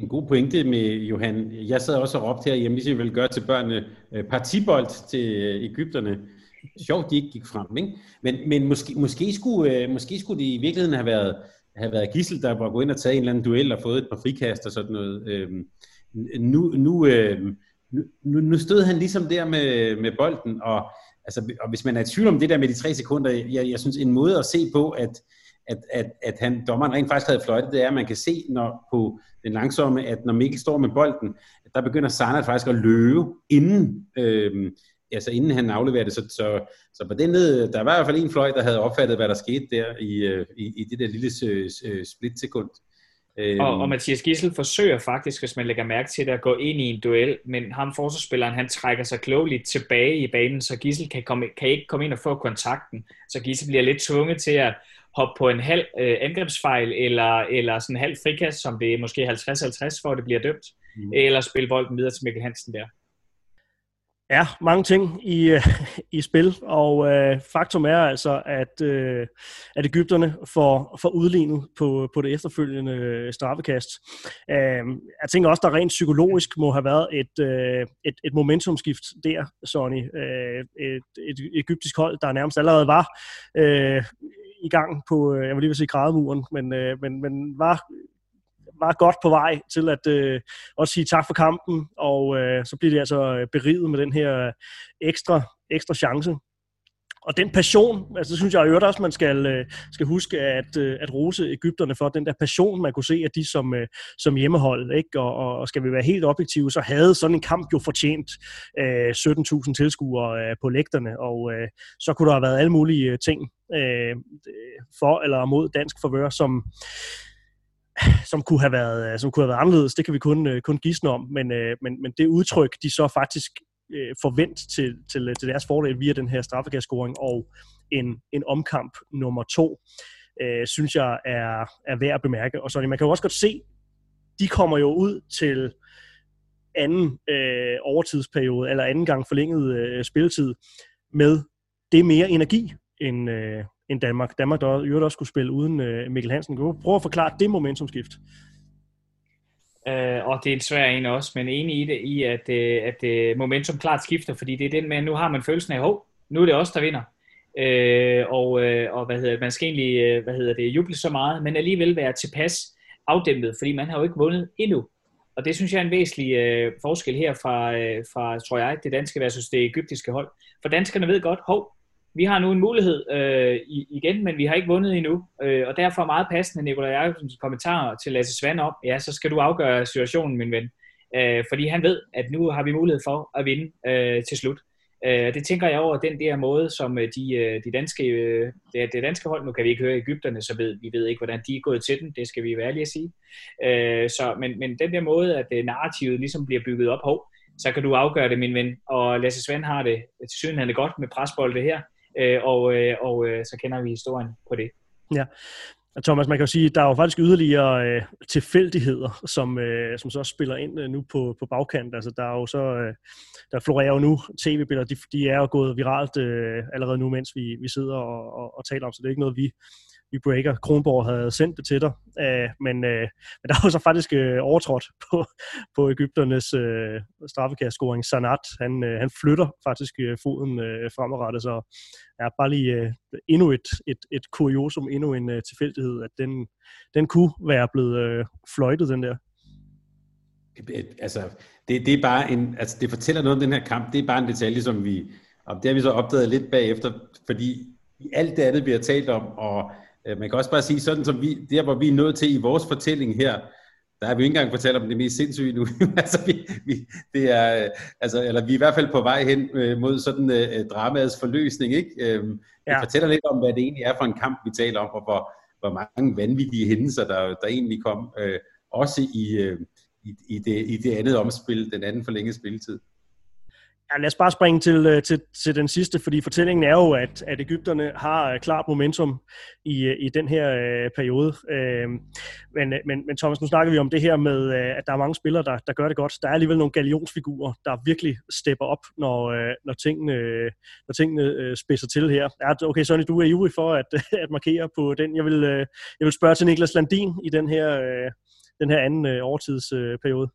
en god pointe med Johan. Jeg sad også og råbte her, jeg hvis jeg ville gøre til børnene øh, partibold til øh, Ægypterne. Sjovt, de ikke gik frem, ikke? Men, men måske, måske, skulle, øh, måske skulle det i virkeligheden have været, have været Gissel, der var gået ind og taget en eller anden duel og fået et par frikast og sådan noget. Øh, nu, øhm, nu, nu, nu stod han ligesom der med, med bolden, og, altså, og hvis man er i tvivl om det der med de tre sekunder, jeg, jeg synes en måde at se på, at, at, at, at han, dommeren rent faktisk havde fløjtet, det er, at man kan se når, på den langsomme, at når Mikkel står med bolden, at der begynder Sarnat faktisk at løbe, inden, øh, altså inden han afleverer det. Så, så, så på den ned, der var i hvert fald en fløj, der havde opfattet, hvad der skete der i, øh, i, i det der lille øh, øh, splitsekund. Øhm. Og, og Mathias Gissel forsøger faktisk, hvis man lægger mærke til det, at gå ind i en duel, men ham forsvarsspilleren, han trækker sig klogeligt tilbage i banen, så Gissel kan, komme, kan ikke komme ind og få kontakten. Så Gissel bliver lidt tvunget til at hoppe på en halv øh, angrebsfejl, eller, eller sådan en halv frikast, som det er måske 50-50, for at det bliver dømt, mm. eller spille bolden videre til Mikkel Hansen der er mange ting i, øh, i spil, og øh, faktum er altså, at, øh, at Ægypterne får, får udlignet på, på det efterfølgende straffekast. Øh, jeg tænker også, der rent psykologisk må have været et, øh, et, et momentumskift der, Sonny. Øh, et, et egyptisk hold, der nærmest allerede var øh, i gang på, øh, jeg vil lige vil sige grædemuren, men, øh, men, men var var godt på vej til at øh, også sige tak for kampen, og øh, så bliver de altså øh, beriget med den her øh, ekstra, ekstra chance. Og den passion, altså det synes jeg øvrigt også, man skal, øh, skal huske at, øh, at rose Ægypterne for, den der passion, man kunne se, at de som, øh, som hjemmehold, ikke? Og, og skal vi være helt objektive, så havde sådan en kamp jo fortjent øh, 17.000 tilskuere øh, på lægterne, og øh, så kunne der have været alle mulige ting øh, for eller mod dansk forvør, som som kunne have været som kunne have været anderledes. Det kan vi kun kun gisne om, men men men det udtryk de så faktisk øh, forvent til, til, øh, til deres fordel via den her straffekastscoring og en, en omkamp nummer to, øh, synes jeg er, er værd at bemærke. Og så man kan jo også godt se, de kommer jo ud til anden øh, overtidsperiode, eller anden gang forlænget øh, spilletid, med det mere energi end, øh, end Danmark. Danmark, der jo også skulle spille uden øh, Mikkel Hansen. Kan du prøve at forklare det momentumskift? Øh, og det er en svær en også, men enig i det, i at, øh, at øh, momentum klart skifter, fordi det er den med, nu har man følelsen af, hov, nu er det os, der vinder. Øh, og, øh, og hvad hedder man skal egentlig øh, hvad hedder det, juble så meget, men alligevel være tilpas afdæmpet, fordi man har jo ikke vundet endnu. Og det synes jeg er en væsentlig øh, forskel her fra, øh, fra, tror jeg, det danske versus det egyptiske hold. For danskerne ved godt, hov, vi har nu en mulighed øh, igen, men vi har ikke vundet endnu. Øh, og derfor er meget passende Nikolaj Jacobsens kommentar til Lasse Svand om, ja, så skal du afgøre situationen, min ven. Øh, fordi han ved, at nu har vi mulighed for at vinde øh, til slut. Øh, det tænker jeg over den der måde, som øh, de, øh, de danske, øh, det, det danske hold, nu kan vi ikke høre Ægypterne, så ved vi ved ikke, hvordan de er gået til den, det skal vi være ærlige at sige. Øh, så, men, men den der måde, at øh, narrativet ligesom bliver bygget op, hov, så kan du afgøre det, min ven. Og Lasse Svend har det øh, til synligheden godt med presbolde her øh, og, øh, og øh, så kender vi historien på det. Ja, Thomas, man kan jo sige, at der er jo faktisk yderligere øh, tilfældigheder, som, øh, som så spiller ind øh, nu på, på bagkant. Altså, der er jo så, øh, der florerer jo nu tv-billeder, de, de er jo gået viralt øh, allerede nu, mens vi, vi sidder og, og, og taler om, så det er ikke noget, vi, vi breaker. Kronborg havde sendt det til dig, øh, men, øh, [LAUGHS] men der var så faktisk øh, overtrådt på, [LAUGHS] på Ægypternes øh, straffekastscoring. Sanat, han, øh, han flytter faktisk øh, foden øh, fremadrettet, så er bare lige øh, endnu et, et, et kuriosum, endnu en øh, tilfældighed, at den, den kunne være blevet øh, fløjtet, den der. Øh, altså, det, det er bare en, altså det fortæller noget om den her kamp, det er bare en detalje, som vi, og det har vi så opdaget lidt bagefter, fordi i alt det andet, vi har talt om, og man kan også bare sige, sådan som vi, der hvor vi er nået til i vores fortælling her, der har vi ikke engang fortalt om det mest sindssyge nu. [LAUGHS] altså, vi, vi, det er, altså, eller vi er i hvert fald på vej hen øh, mod sådan øh, dramaets forløsning. Ikke? Øh, ja. Det fortæller lidt om, hvad det egentlig er for en kamp, vi taler om, og hvor, hvor mange vanvittige hændelser, der, der egentlig kom, øh, også i, øh, i, i, det, i det andet omspil, den anden forlængede spilletid. Ja, lad os bare springe til, øh, til, til den sidste, fordi fortællingen er jo, at, at Ægypterne har øh, klart momentum i, øh, i den her øh, periode. Øhm, øh, men, men, men Thomas, nu snakker vi om det her med, at der er mange spillere, der, der gør det godt. Der er alligevel nogle galionsfigurer, der virkelig stepper op, når, når tingene, når tingene spidser til her. Ja, okay, Sonny, du er ivrig for at, [LAUGHS] at markere på den. Jeg vil, jeg vil spørge til Niklas Landin i den her, den her anden overtidsperiode.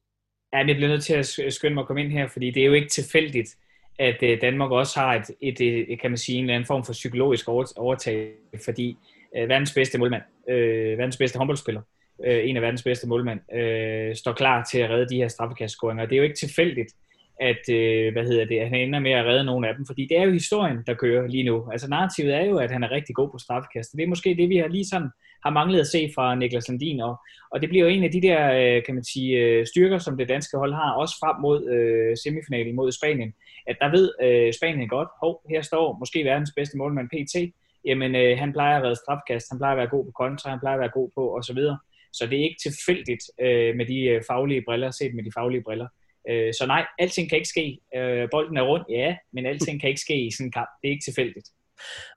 Ja, jeg bliver nødt til at skynde mig at komme ind her, fordi det er jo ikke tilfældigt, at øh, Danmark også har et, et, øh, et, kan man sige, en eller anden form for psykologisk overtag, fordi øh, verdens bedste målmand, øh, verdens bedste håndboldspiller, øh, en af verdens bedste målmand, øh, står klar til at redde de her straffekastscoringer. Det er jo ikke tilfældigt, at, øh, hvad hedder det, at han ender med at redde nogle af dem, fordi det er jo historien, der kører lige nu. Altså narrativet er jo, at han er rigtig god på straffekast, det er måske det, vi har lige sådan har manglet at se fra Niklas Landin, og, og det bliver jo en af de der, øh, kan man sige, øh, styrker, som det danske hold har, også frem mod øh, semifinalen mod Spanien, at der ved øh, Spanien godt, hov, her står måske verdens bedste målmand PT, jamen øh, han plejer at redde strafkast, han plejer at være god på kontra, han plejer at være god på osv., så, så det er ikke tilfældigt øh, med de øh, faglige briller, set med de faglige briller. Øh, så nej, alting kan ikke ske. Øh, bolden er rundt, ja, men alting kan ikke ske i sådan en kamp. Det er ikke tilfældigt.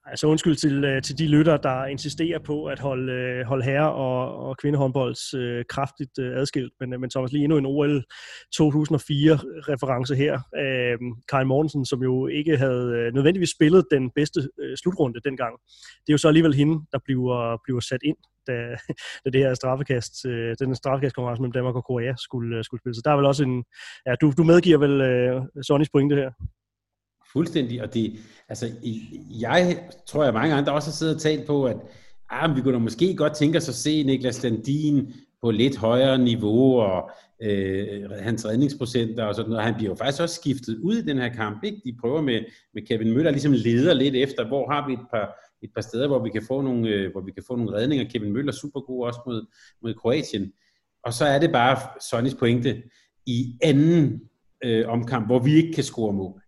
Altså undskyld til, øh, til de lytter, der insisterer på at holde, øh, holde herre- og, og kvindehåndbolds øh, kraftigt øh, adskilt, men, øh, men Thomas, lige endnu en OL 2004-reference her. Øh, Karl Mortensen, som jo ikke havde nødvendigvis spillet den bedste øh, slutrunde dengang, det er jo så alligevel hende, der bliver, bliver sat ind, da, [LAUGHS] da det her straffekast, øh, den straffekastkonkurrence mellem Danmark og Korea skulle, skulle spille. Så der er vel også en, ja, du, du medgiver vel øh, Sonnys pointe her? Fuldstændig, og det, altså, jeg tror, at mange andre også har siddet og talt på, at ah, vi kunne da måske godt tænke os at se Niklas Landin på lidt højere niveau, og øh, hans redningsprocenter og sådan noget. Han bliver jo faktisk også skiftet ud i den her kamp. Ikke? De prøver med, med Kevin Møller, ligesom leder lidt efter, hvor har vi et par, et par steder, hvor vi kan få nogle, øh, hvor vi kan få nogle redninger. Kevin Møller er super god også mod, mod Kroatien. Og så er det bare Sonnys pointe i anden øh, omkamp, hvor vi ikke kan score mål.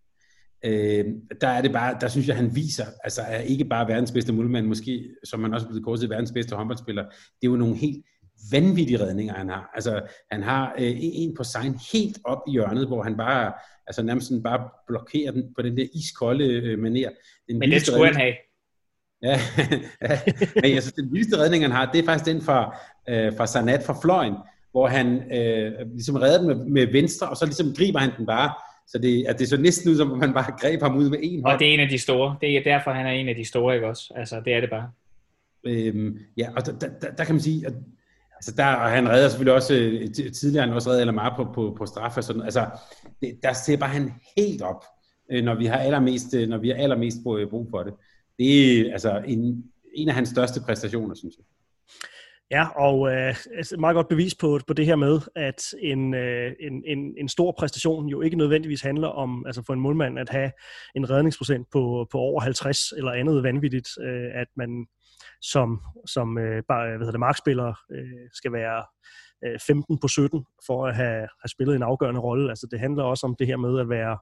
Øh, der er det bare, der synes jeg, han viser, altså er ikke bare verdens bedste målmand, måske, som man også er blevet kort til verdens bedste håndboldspiller, det er jo nogle helt vanvittige redninger, han har. Altså, han har øh, en på sign helt op i hjørnet, hvor han bare, altså nærmest bare blokerer den på den der iskolde øh, maner. Den Men det skulle redning, han have. Ja, [LAUGHS] ja. Men altså, den vildeste redning, han har, det er faktisk den fra, øh, fra Sanat fra fløjen, hvor han øh, ligesom redder den med, med venstre, og så ligesom griber han den bare. Så det, at det så næsten ud, som om man bare greb ham ud med en hånd. Og det er en af de store. Det er derfor, han er en af de store, ikke også? Altså, det er det bare. Øhm, ja, og der, der, der kan man sige, at altså der, og han redder selvfølgelig også, øh, tidligere han også eller meget på, på, på straf og sådan, altså det, der ser bare han helt op, øh, når vi har allermest, øh, når vi har allermest brug for det. Det er altså en, en af hans største præstationer, synes jeg. Ja, og øh, altså, meget godt bevis på, på det her med, at en, øh, en, en, en stor præstation jo ikke nødvendigvis handler om, altså for en målmand, at have en redningsprocent på, på over 50 eller andet vanvittigt, øh, at man som, som øh, bare, hvad hedder det, markspiller øh, skal være øh, 15 på 17 for at have, have spillet en afgørende rolle. Altså det handler også om det her med at være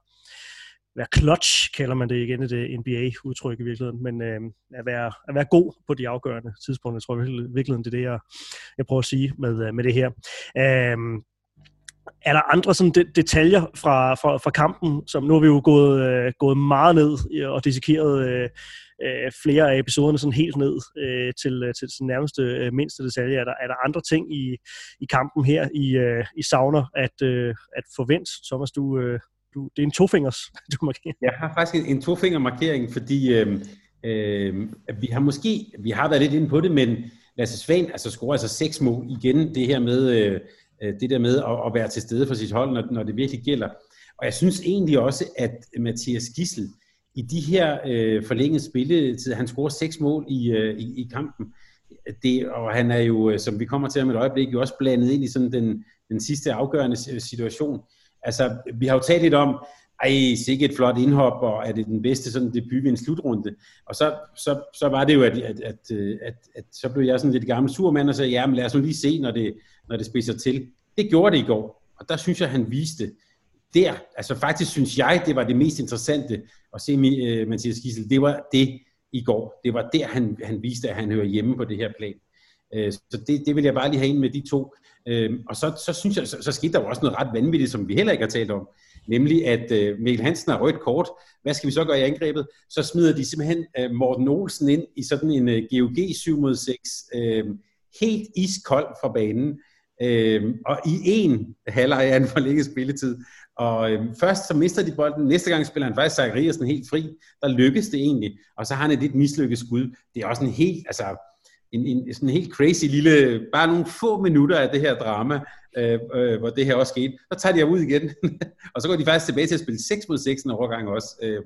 være clutch, kalder man det igen i det NBA-udtryk i virkeligheden, men øh, at, være, at være god på de afgørende tidspunkter. Jeg tror i virkeligheden, det er det, jeg, jeg prøver at sige med, øh, med det her. Øh, er der andre sådan de, detaljer fra, fra, fra kampen, som nu har vi jo gået, øh, gået meget ned og dissekeret øh, øh, flere af episoderne sådan helt ned øh, til, øh, til den nærmeste øh, mindste detalje. Er der, er der andre ting i, i kampen her, I, øh, I savner at, øh, at forvente? Thomas, du, øh, du, det er en tofingers, [LAUGHS] du markerer. Jeg har faktisk en, en tofingermarkering, fordi øh, øh, vi har måske, vi har været lidt inde på det, men Lasse Svane altså scorer altså seks mål igen, det her med, øh, øh, det der med at, at være til stede for sit hold, når, når det virkelig gælder. Og jeg synes egentlig også, at Mathias Gissel, i de her øh, forlængede spilletid, han scorer seks mål i, øh, i, i kampen, det, og han er jo, øh, som vi kommer til om et øjeblik, jo også blandet ind i sådan den, den sidste afgørende situation. Altså, vi har jo talt lidt om, ej, sikke et flot indhop, og er det den bedste sådan debut ved en slutrunde? Og så, så, så var det jo, at, at, at, at, at så blev jeg sådan lidt gammel surmand og sagde, ja, men lad os nu lige se, når det, når det spidser til. Det gjorde det i går, og der synes jeg, han viste der, altså faktisk synes jeg, det var det mest interessante at se øh, Mathias Gissel, det var det i går. Det var der, han, han viste, at han hører hjemme på det her plan. Øh, så det, det vil jeg bare lige have ind med de to. Øhm, og så, så synes jeg, så, så skete der jo også noget ret vanvittigt, som vi heller ikke har talt om. Nemlig at øh, Mikkel Hansen har rødt kort. Hvad skal vi så gøre i angrebet? Så smider de simpelthen øh, Morten Olsen ind i sådan en GOG 7 mod 6. Øhm, helt iskold fra banen. Uh, og i en halvleg af en forlænget spilletid. Og øhm, først så mister de bolden, næste gang spiller han faktisk Zachariasen helt fri, der lykkes det egentlig, og så har han et lidt mislykket skud. Det er også en helt, altså, en, en sådan en helt crazy lille, bare nogle få minutter af det her drama, øh, øh, hvor det her også skete. Så tager de ud igen, [LAUGHS] og så går de faktisk tilbage til at spille 6 mod 6 en overgang også. Øh,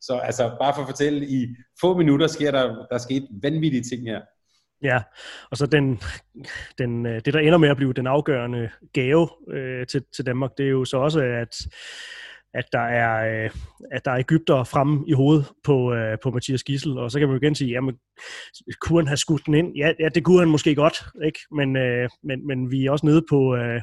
så altså, bare for at fortælle, i få minutter sker der, der sket vanvittige ting her. Ja, og så den, den, øh, det, der ender med at blive den afgørende gave øh, til, til Danmark, det er jo så også, at, at der er, øh, at der er Ægypter fremme i hovedet på, øh, på Mathias Gissel, og så kan man jo igen sige, jamen, kunne han have skudt den ind? Ja, ja det kunne han måske godt, ikke? Men, øh, men, men vi er også nede på, øh,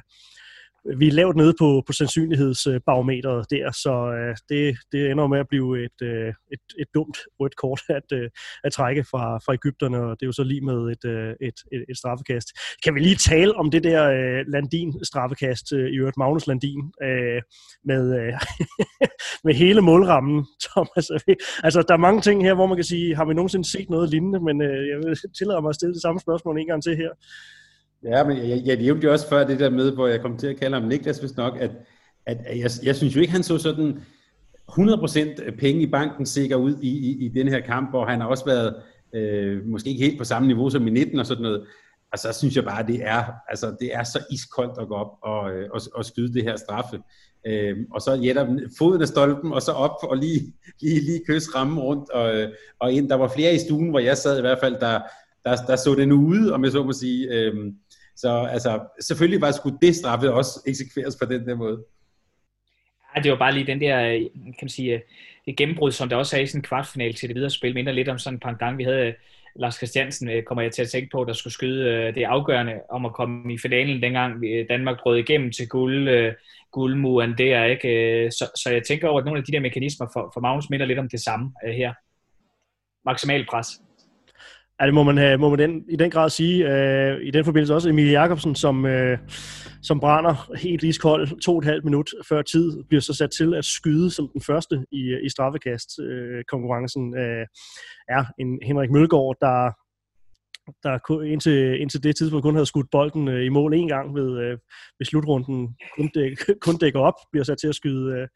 vi er lavt nede på, på sandsynlighedsbarometeret der, så øh, det, det ender med at blive et, øh, et, et dumt rødt kort [LAUGHS] at, øh, at trække fra, fra Ægypterne, og det er jo så lige med et, øh, et, et, et straffekast. Kan vi lige tale om det der øh, Landin-straffekast, øh, i øvrigt Magnus Landin, øh, med, øh, [LAUGHS] med hele målrammen, [LAUGHS] Thomas? Altså, der er mange ting her, hvor man kan sige, har vi nogensinde set noget lignende, men øh, jeg vil tillade mig at stille det samme spørgsmål en gang til her. Ja, men jeg, jeg nævnte jo også før det der med, hvor jeg kom til at kalde ham Niklas, hvis nok, at, at jeg, jeg synes jo ikke, han så sådan 100% penge i banken sikker ud i, i, i den her kamp, hvor han har også været øh, måske ikke helt på samme niveau som i 19 og sådan noget. Og så synes jeg bare, det er, altså, det er så iskoldt at gå op og, øh, og, og skyde det her straffe. Øhm, og så jætter foden af stolpen, og så op og lige, lige, lige kysse rammen rundt og, øh, og ind. Der var flere i stuen, hvor jeg sad i hvert fald, der, der, der så den ude, om jeg så må sige. Øhm, så altså, selvfølgelig var skulle det straffet også eksekveres på den der måde. Ja, det var bare lige den der, øh, kan man sige, øh, det gennembrud, som der også er i sådan en kvartfinal til det videre spil, minder lidt om sådan en pendant, vi havde øh, Lars Christiansen, kommer jeg til at tænke på, der skulle skyde det afgørende om at komme i finalen, dengang Danmark brød igennem til guld, guldmuren der, ikke? Så, så jeg tænker over, at nogle af de der mekanismer for, for Magnus minder lidt om det samme her. Maksimal pres. Ja, det må man, må man den, i den grad sige. Øh, I den forbindelse også Emil Jakobsen, som, øh, som brænder helt iskold to og et halvt minut før tid, bliver så sat til at skyde som den første i, i straffekast-konkurrencen. Øh, uh, øh, uh, er en Henrik Mølgaard, der, der indtil, indtil det tidspunkt kun havde skudt bolden øh, i mål en gang ved, øh, ved slutrunden, kun, dæk, kun dækker op, bliver sat til at skyde, øh,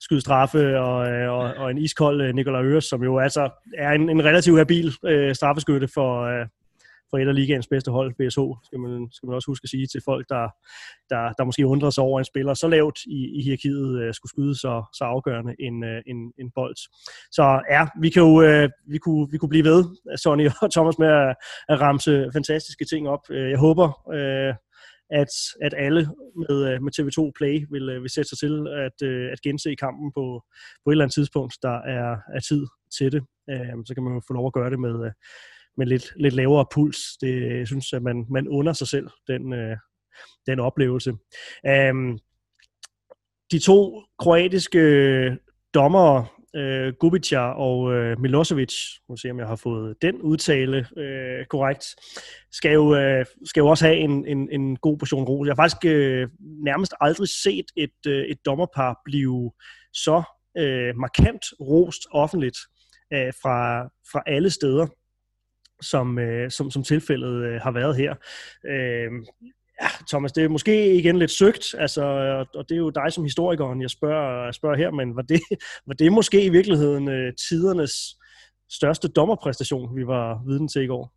skyde straffe, og, øh, og, og en iskold øh, Nikolaj Øres, som jo altså er en, en relativt habil øh, straffeskytte for, øh, for et af ligaens bedste hold, BSH, skal man, skal man også huske at sige til folk, der, der, der måske undrer sig over, at en spiller så lavt i, i hierarkiet øh, skulle skyde så, så afgørende en, øh, en, en bold. Så ja, vi, kan jo, øh, vi, kunne, vi kunne blive ved, Sonny og Thomas, med at, at ramse fantastiske ting op. Øh, jeg håber, øh, at, at alle med, øh, med TV2 Play vil, øh, vil sætte sig til at, øh, at gense kampen på, på et eller andet tidspunkt, der er, er tid til det. Øhm, så kan man jo få lov at gøre det med, med lidt, lidt lavere puls. Det, jeg synes, at man, man under sig selv den, den oplevelse. Øhm, de to kroatiske dommere, øh, Gubica og øh, Milosevic, må se om jeg har fået den udtale øh, korrekt, skal jo, øh, skal jo også have en, en, en god portion ro. Jeg har faktisk øh, nærmest aldrig set et, øh, et dommerpar blive så øh, markant rost offentligt øh, fra, fra alle steder som, øh, som, som tilfældet øh, har været her. Øh, Ja, Thomas, det er måske igen lidt søgt, altså, og det er jo dig som historikeren, jeg spørger, jeg spørger her, men var det, [LAUGHS] var det måske i virkeligheden øh, tidernes største dommerpræstation, vi var viden til i går?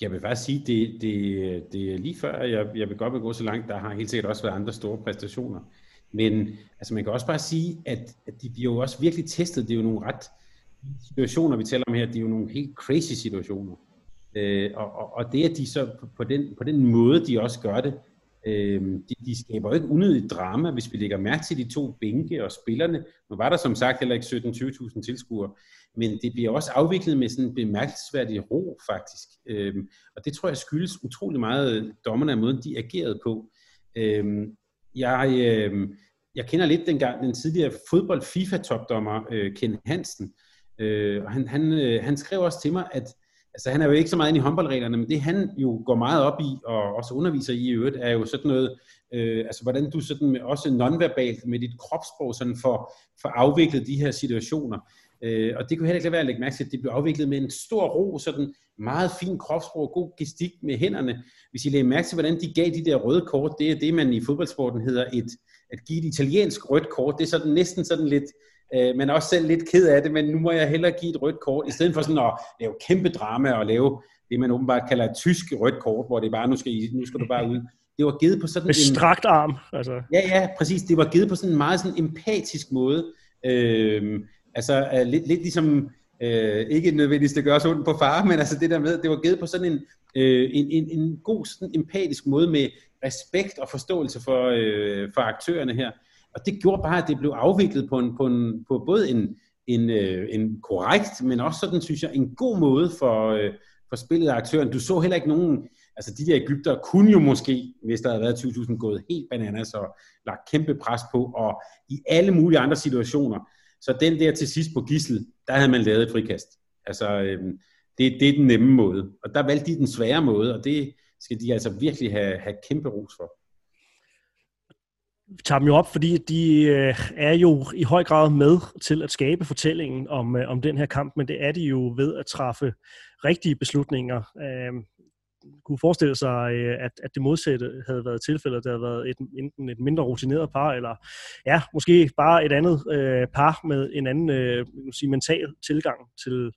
Jeg vil faktisk sige, det, det, det er lige før, jeg, jeg vil godt vil gå så langt, der har helt sikkert også været andre store præstationer. Men altså, man kan også bare sige, at, at de bliver jo også virkelig testet. Det er jo nogle ret situationer, vi taler om her, det er jo nogle helt crazy situationer. Øh, og, og, og det, at de så på den, på den måde, de også gør det, øh, de, de skaber jo ikke unødigt drama, hvis vi lægger mærke til de to bænke og spillerne. Nu var der som sagt heller ikke 17-20.000 tilskuere, men det bliver også afviklet med sådan en bemærkelsesværdig ro, faktisk. Øh, og det tror jeg skyldes utrolig meget dommerne af måden, de agerede på. Øh, jeg, øh, jeg kender lidt dengang den tidligere fodbold-FIFA-topdommer, øh, Ken Hansen, øh, og han, han, øh, han skrev også til mig, at altså han er jo ikke så meget inde i håndboldreglerne, men det han jo går meget op i, og også underviser i i øvrigt, er jo sådan noget, øh, altså hvordan du sådan med, også nonverbalt med dit kropssprog sådan for, for afviklet de her situationer. Øh, og det kunne heller ikke være at lægge mærke til, at det blev afviklet med en stor ro, sådan meget fin kropssprog, god gestik med hænderne. Hvis I lægger mærke til, hvordan de gav de der røde kort, det er det, man i fodboldsporten hedder et, at give et italiensk rødt kort. Det er sådan næsten sådan lidt, øh, men er også selv lidt ked af det, men nu må jeg hellere give et rødt kort, i stedet for sådan at lave kæmpe drama og lave det, man åbenbart kalder et tysk rødt kort, hvor det bare, nu skal, I, nu skal du bare ud. Det var givet på sådan Med en... strakt arm. Altså. Ja, ja, præcis. Det var givet på sådan en meget sådan empatisk måde. Øh, altså uh, lidt, lidt ligesom, øh, ikke nødvendigvis det gør os ondt på far, men altså det der med, det var givet på sådan en, øh, en, en, en god sådan empatisk måde med respekt og forståelse for, øh, for aktørerne her. Og det gjorde bare, at det blev afviklet på, en, på, en, på både en, en, øh, en korrekt, men også sådan, synes jeg, en god måde for, øh, for spillet af aktøren. Du så heller ikke nogen, altså de der Ægypter kunne jo måske, hvis der havde været 20.000, gået helt bananas og lagt kæmpe pres på, og i alle mulige andre situationer. Så den der til sidst på gissel, der havde man lavet et frikast. Altså, øh, det, det er den nemme måde. Og der valgte de den svære måde, og det skal de altså virkelig have, have kæmpe ros for tager dem jo op, fordi de øh, er jo i høj grad med til at skabe fortællingen om, øh, om den her kamp, men det er de jo ved at træffe rigtige beslutninger. Øh, kunne forestille sig, øh, at, at det modsatte havde været tilfældet. Det havde været et, enten et mindre rutineret par, eller ja, måske bare et andet øh, par med en anden øh, sige, mental tilgang til,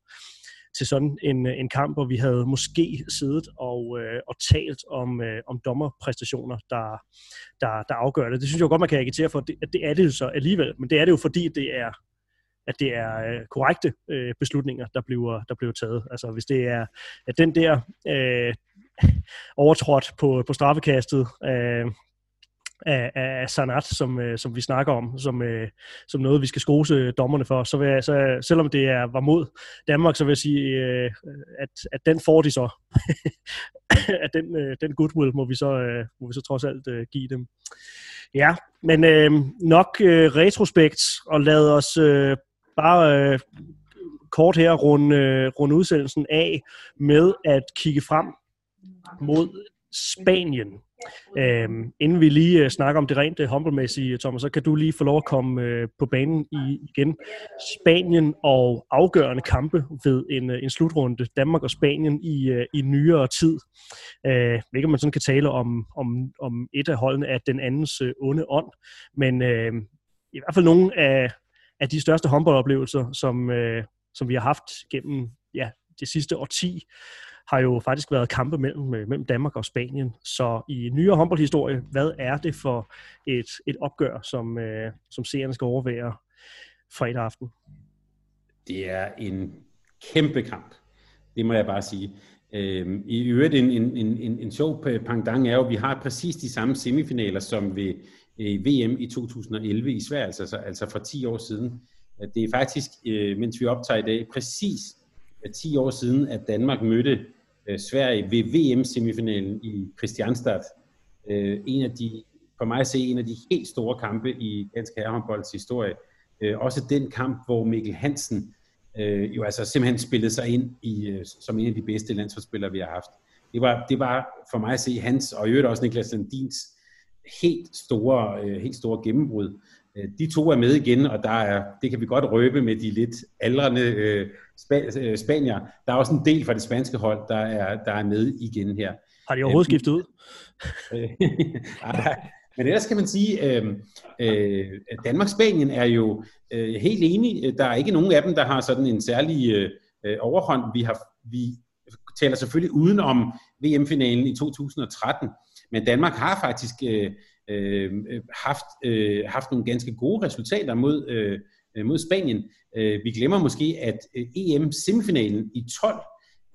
til sådan en, øh, en kamp, hvor vi havde måske siddet og, øh, og talt om, øh, om dommerpræstationer, der, der, der afgør det. Det synes jeg godt, man kan agitere for, at det, at det er det jo så alligevel, men det er det jo fordi, det er at det er øh, korrekte øh, beslutninger, der bliver, der bliver taget. Altså hvis det er at den der øh, overtrådt på, på straffekastet øh, af, af Sanat, som, øh, som vi snakker om, som, øh, som noget, vi skal skose øh, dommerne for. Så, vil jeg, så selvom det er, var mod Danmark, så vil jeg sige, øh, at, at den får de så. [LAUGHS] at den, øh, den goodwill må vi, så, øh, må vi så trods alt øh, give dem. Ja, men øh, nok øh, retrospekt, og lad os øh, bare øh, kort her runde, øh, runde udsendelsen af med at kigge frem mod Spanien. Øhm, inden vi lige uh, snakker om det rent øh, uh, håndboldmæssige, Thomas, så kan du lige få lov at komme uh, på banen i, igen. Spanien og afgørende kampe ved en, uh, en slutrunde. Danmark og Spanien i, uh, i nyere tid. Uh, ikke man sådan kan tale om, om, om et af holdene af den andens uh, onde ånd, men uh, i hvert fald nogle af, af de største håndboldoplevelser, som, uh, som vi har haft gennem ja, det sidste årti har jo faktisk været kampe mellem, øh, mellem Danmark og Spanien. Så i nyere håndboldhistorie, hvad er det for et, et opgør, som, øh, som seerne skal overvære fredag aften? Det er en kæmpe kamp. Det må jeg bare sige. Øhm, I øvrigt en, en, en, en sjov pangdang er jo, at vi har præcis de samme semifinaler som ved øh, VM i 2011 i Sverige, altså, altså for 10 år siden. Det er faktisk, øh, mens vi optager i dag, præcis 10 år siden, at Danmark mødte øh, Sverige ved VM-semifinalen i Kristianstad. Øh, en af de, for mig at se, en af de helt store kampe i dansk herrehåndbolds historie. Øh, også den kamp, hvor Mikkel Hansen øh, jo altså simpelthen spillede sig ind i, øh, som en af de bedste landsholdsspillere, vi har haft. Det var, det var for mig at se hans, og i øvrigt også Niklas Landins, helt store, øh, helt store gennembrud. Øh, de to er med igen, og der er, det kan vi godt røbe med de lidt aldrende øh, øh, spanier. Der er også en del fra det spanske hold, der er, der er med igen her. Har de overhovedet skiftet ud? [LAUGHS] Men ellers kan man sige, øh, øh, Danmark-Spanien er jo øh, helt enige. Der er ikke nogen af dem, der har sådan en særlig øh, overhånd. Vi, har, vi taler selvfølgelig uden om VM-finalen i 2013, men Danmark har faktisk øh, øh, haft, øh, haft nogle ganske gode resultater mod, øh, mod Spanien. Øh, vi glemmer måske, at øh, EM-semifinalen i 12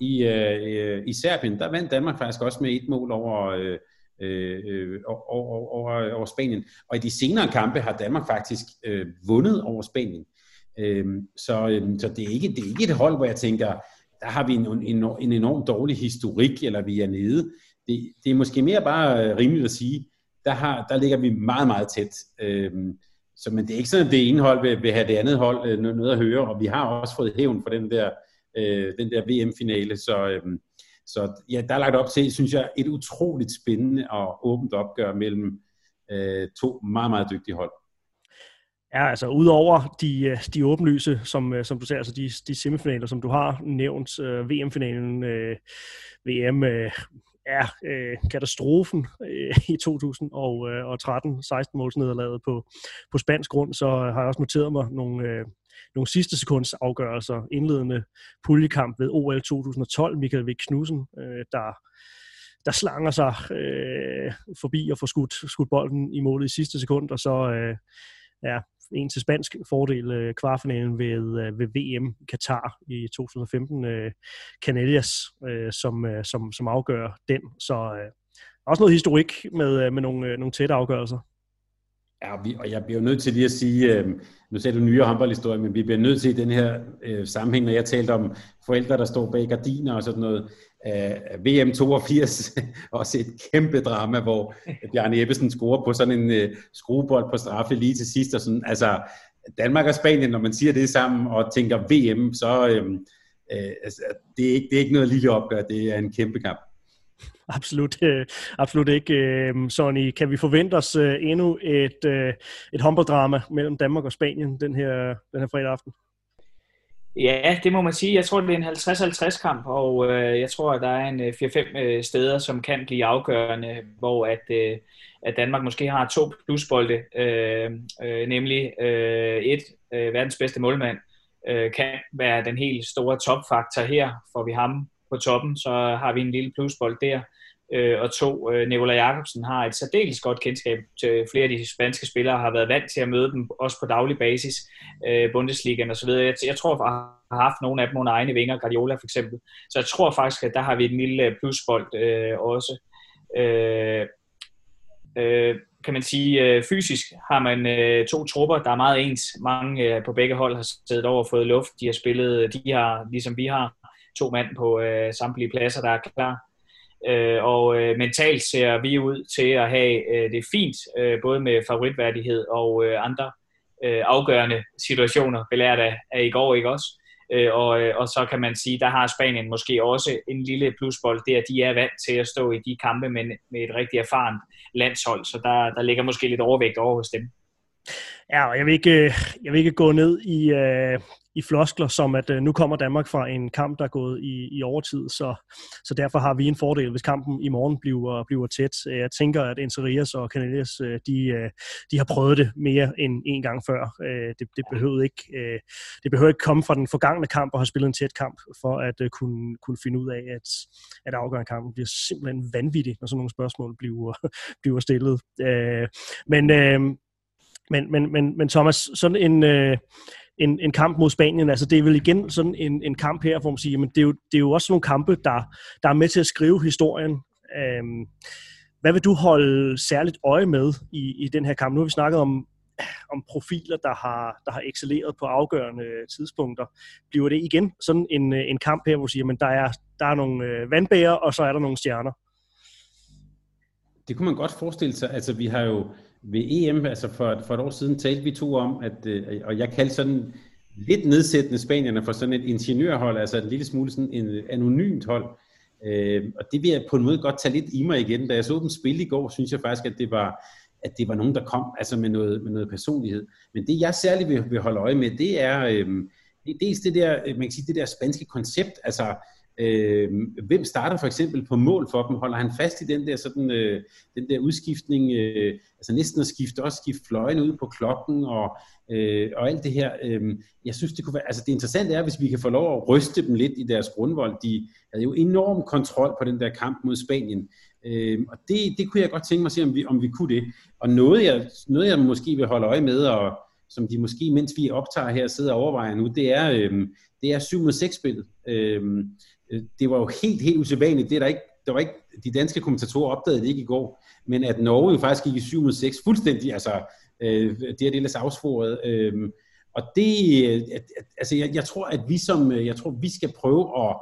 i, øh, i Serbien, der vandt Danmark faktisk også med et mål over, øh, øh, over, over, over Spanien. Og i de senere kampe har Danmark faktisk øh, vundet over Spanien. Øh, så, øh, så det, er ikke, det er ikke et hold, hvor jeg tænker, der har vi en, en, en enorm dårlig historik, eller vi er nede. Det, det er måske mere bare øh, rimeligt at sige, der, har, der ligger vi meget, meget tæt. Øh, så, men det er ikke sådan, at det ene hold vil, vil have det andet hold øh, noget at høre, og vi har også fået hævn for den der, øh, den der VM-finale, så, øh, så ja, der er lagt op til, synes jeg, et utroligt spændende og åbent opgør mellem øh, to meget, meget dygtige hold. Ja, altså udover de, øh, de åbenlyse, som, øh, som du ser, altså de, de semifinaler, som du har nævnt, øh, VM-finalen, øh, VM, øh, er øh, katastrofen øh, i 2013, 16 måls nederlaget på, på spansk grund, så har jeg også noteret mig nogle, øh, nogle sidste sekunds afgørelser. Indledende puljekamp ved OL 2012, Michael Vik Knudsen, øh, der der slanger sig øh, forbi og får skudt, skudt bolden i målet i sidste sekund, og så øh, ja, en til spansk fordel øh, kvartfinalen ved, øh, ved VM Katar i 2015. Øh, Canellas, øh, som, øh, som, som afgør den. Så øh, også noget historik med, øh, med nogle, øh, nogle tætte afgørelser. Ja, vi, og jeg bliver nødt til lige at sige, øh, nu sagde du nyere håndboldhistorie, men vi bliver nødt til i den her øh, sammenhæng, når jeg talte om forældre, der står bag gardiner og sådan noget, øh, VM 82, [LAUGHS] også et kæmpe drama, hvor Bjarne Ebbesen scorer på sådan en øh, skruebold på straffe lige til sidst, og sådan, altså Danmark og Spanien, når man siger det sammen og tænker VM, så øh, øh, altså, det, er ikke, det er ikke noget lille opgør, det er en kæmpe kamp. [LAUGHS] Absolut, øh, absolut ikke. Øh, Sonny, kan vi forvente os øh, endnu et, øh, et håndbolddrama mellem Danmark og Spanien den her, den her fredag aften? Ja, det må man sige. Jeg tror, det er en 50-50 kamp, og øh, jeg tror, at der er en øh, 4-5 øh, steder, som kan blive afgørende, hvor at, øh, at Danmark måske har to plusbolde, øh, øh, nemlig øh, et, øh, verdens bedste målmand, øh, kan være den helt store topfaktor her. Får vi ham på toppen, så har vi en lille plusbold der. Øh, og to, øh, Nikolaj Jakobsen har et særdeles godt kendskab til flere af de spanske spillere, har været vant til at møde dem, også på daglig basis, øh, Bundesligaen og så videre. Jeg, jeg tror, at har haft nogle af dem under egne vinger, Guardiola for eksempel. Så jeg tror faktisk, at der har vi en lille øh, plusbold øh, også. Øh, øh, kan man sige, øh, fysisk har man øh, to trupper, der er meget ens. Mange øh, på begge hold har siddet over og fået luft. De har spillet, de har, ligesom vi har, to mand på øh, samtlige pladser, der er klar. Øh, og øh, mentalt ser vi ud til at have øh, det fint, øh, både med favoritværdighed og øh, andre øh, afgørende situationer, belært af, af i går, ikke også? Øh, og, øh, og så kan man sige, der har Spanien måske også en lille plusbold, det at de er vant til at stå i de kampe med, med et rigtig erfarent landshold, så der, der ligger måske lidt overvægt over hos dem. Ja, og jeg vil ikke, øh, jeg vil ikke gå ned i, uh, i floskler, som at øh, nu kommer Danmark fra en kamp, der er gået i, i overtid, så, så derfor har vi en fordel, hvis kampen i morgen bliver, bliver tæt. Øh, jeg tænker, at Interias og Canelias, øh, de, øh, de har prøvet det mere end en gang før. Øh, det, det, behøvede ikke, øh, det behøver ikke komme fra den forgangne kamp og have spillet en tæt kamp, for at øh, kunne, kunne finde ud af, at, at afgørende kampen bliver simpelthen vanvittig, når sådan nogle spørgsmål bliver, [LAUGHS] bliver stillet. Øh, men øh, men, men, men, men Thomas, sådan en, øh, en, en kamp mod Spanien, altså det er vel igen sådan en, en kamp her, hvor man siger, men det er, jo, det er jo også nogle kampe, der, der er med til at skrive historien. Øhm, hvad vil du holde særligt øje med i, i den her kamp? Nu har vi snakket om, om profiler, der har, der har excelleret på afgørende tidspunkter. Bliver det igen sådan en, en kamp her, hvor du siger, men der er, der er nogle øh, vandbærer, og så er der nogle stjerner? Det kunne man godt forestille sig. Altså, vi har jo ved EM, altså for, for et år siden, talte vi to om, at, øh, og jeg kaldte sådan lidt nedsættende spanierne for sådan et ingeniørhold, altså en lille smule sådan en anonymt hold. Øh, og det vil jeg på en måde godt tage lidt i mig igen. Da jeg så dem spille i går, synes jeg faktisk, at det var, at det var nogen, der kom altså med, noget, med noget personlighed. Men det, jeg særligt vil, vil holde øje med, det er, øh, det dels det der, øh, man kan sige, det der spanske koncept, altså Øh, hvem starter for eksempel på mål for dem? Holder han fast i den der, sådan, øh, den der udskiftning, øh, altså næsten at skifte, også skifte fløjen ud på klokken og, øh, og alt det her. Øh, jeg synes, det kunne være, altså det interessante er, hvis vi kan få lov at ryste dem lidt i deres grundvold. De havde jo enorm kontrol på den der kamp mod Spanien. Øh, og det, det kunne jeg godt tænke mig at se, om vi, om vi kunne det. Og noget jeg, noget, jeg måske vil holde øje med, og som de måske, mens vi optager her, sidder og overvejer nu, det er, øh, det er 7 mod 6 spillet. Øhm, øh, det var jo helt, helt usædvanligt. Det er der ikke, der var ikke, de danske kommentatorer opdagede det ikke i går, men at Norge jo faktisk gik i 7 mod 6 fuldstændig, altså øh, det er det ellers afsforet. Øh, og det, øh, altså jeg, jeg tror, at vi som, øh, jeg tror, vi skal prøve at,